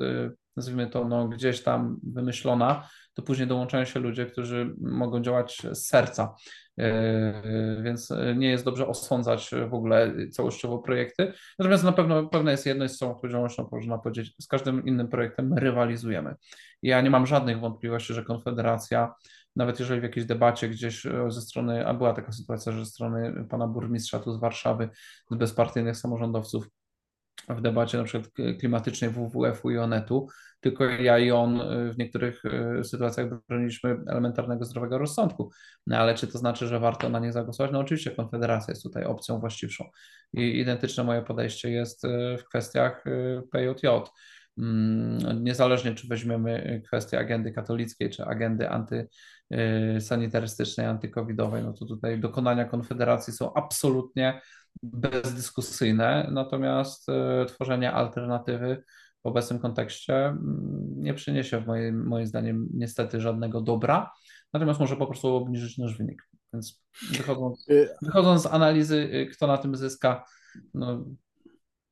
nazwijmy to, no, gdzieś tam wymyślona, to później dołączają się ludzie, którzy mogą działać z serca. E, więc nie jest dobrze osądzać w ogóle całościowo projekty. Natomiast na pewno pewne jest jedno, z całą odpowiedzialnością można powiedzieć, z każdym innym projektem rywalizujemy. Ja nie mam żadnych wątpliwości, że Konfederacja, nawet jeżeli w jakiejś debacie gdzieś e, ze strony, a była taka sytuacja, że ze strony pana burmistrza tu z Warszawy, z bezpartyjnych samorządowców, w debacie na przykład klimatycznej WWF-u i ONET-u, tylko ja i on y, w niektórych y, sytuacjach broniliśmy elementarnego zdrowego rozsądku. No ale czy to znaczy, że warto na nie zagłosować? No oczywiście Konfederacja jest tutaj opcją właściwszą. I identyczne moje podejście jest y, w kwestiach PJJ. Mm, niezależnie czy weźmiemy kwestię agendy katolickiej, czy agendy antysanitarystycznej, antykowidowej, no to tutaj dokonania Konfederacji są absolutnie bezdyskusyjne, natomiast tworzenie alternatywy w obecnym kontekście mm, nie przyniesie w moim, moim zdaniem niestety żadnego dobra, natomiast może po prostu obniżyć nasz wynik. Więc wychodząc, y, wychodząc z analizy, y, kto na tym zyska, no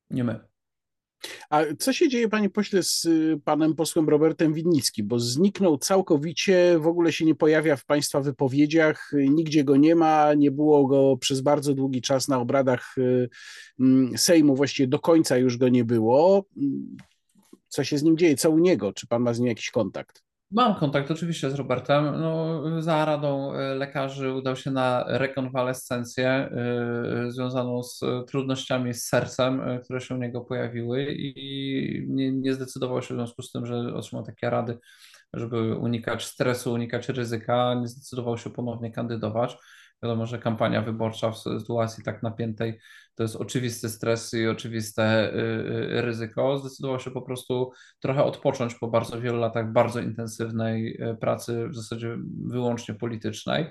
nie my. A co się dzieje, panie pośle, z y, panem posłem Robertem Winnickim? Bo zniknął całkowicie, w ogóle się nie pojawia w państwa wypowiedziach, nigdzie go nie ma, nie było go przez bardzo długi czas na obradach mm, Sejmu, właściwie do końca już go nie było co się z nim dzieje, co u niego, czy pan ma z nim jakiś kontakt? Mam kontakt oczywiście z Robertem. No, za radą e, lekarzy udał się na rekonwalescencję y, związaną z trudnościami z sercem, które się u niego pojawiły i nie, nie zdecydował się w związku z tym, że otrzymał takie rady, żeby unikać stresu, unikać ryzyka, nie zdecydował się ponownie kandydować. Wiadomo, że kampania wyborcza w sytuacji tak napiętej to jest oczywisty stres i oczywiste y, y, ryzyko. Zdecydował się po prostu trochę odpocząć po bardzo wielu latach bardzo intensywnej y, pracy, w zasadzie wyłącznie politycznej.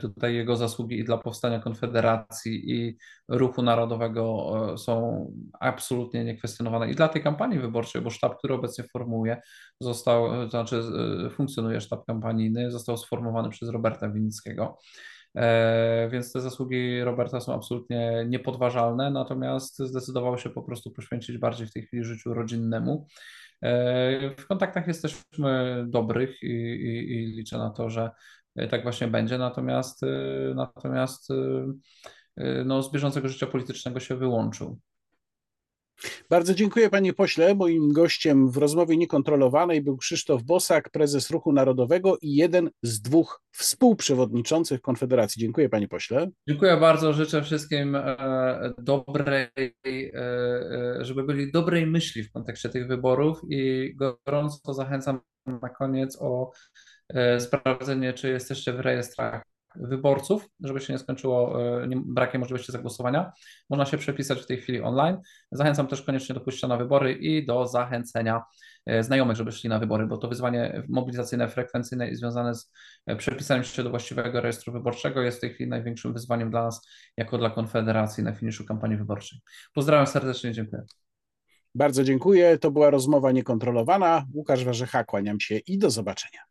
Tutaj jego zasługi i dla powstania Konfederacji i ruchu narodowego są absolutnie niekwestionowane. I dla tej kampanii wyborczej, bo sztab, który obecnie formułuje, został, to znaczy funkcjonuje sztab kampanijny, został sformowany przez Roberta Winnickiego. E, więc te zasługi Roberta są absolutnie niepodważalne, natomiast zdecydował się po prostu poświęcić bardziej w tej chwili życiu rodzinnemu. E, w kontaktach jesteśmy dobrych i, i, i liczę na to, że tak właśnie będzie, natomiast, natomiast no, z bieżącego życia politycznego się wyłączył. Bardzo dziękuję panie pośle. Moim gościem w rozmowie niekontrolowanej był Krzysztof Bosak, prezes Ruchu Narodowego i jeden z dwóch współprzewodniczących Konfederacji. Dziękuję panie pośle. Dziękuję bardzo. Życzę wszystkim e, dobrej, e, e, żeby byli dobrej myśli w kontekście tych wyborów i gorąco zachęcam na koniec o sprawdzenie, czy jesteście w rejestrach wyborców, żeby się nie skończyło e, brakiem możliwości zagłosowania. Można się przepisać w tej chwili online. Zachęcam też koniecznie do pójścia na wybory i do zachęcenia e, znajomych, żeby szli na wybory, bo to wyzwanie mobilizacyjne, frekwencyjne i związane z e, przepisaniem się do właściwego rejestru wyborczego jest w tej chwili największym wyzwaniem dla nas, jako dla Konfederacji na finiszu kampanii wyborczej. Pozdrawiam serdecznie, dziękuję. Bardzo dziękuję. To była rozmowa niekontrolowana. Łukasz Warzecha, kłaniam się i do zobaczenia.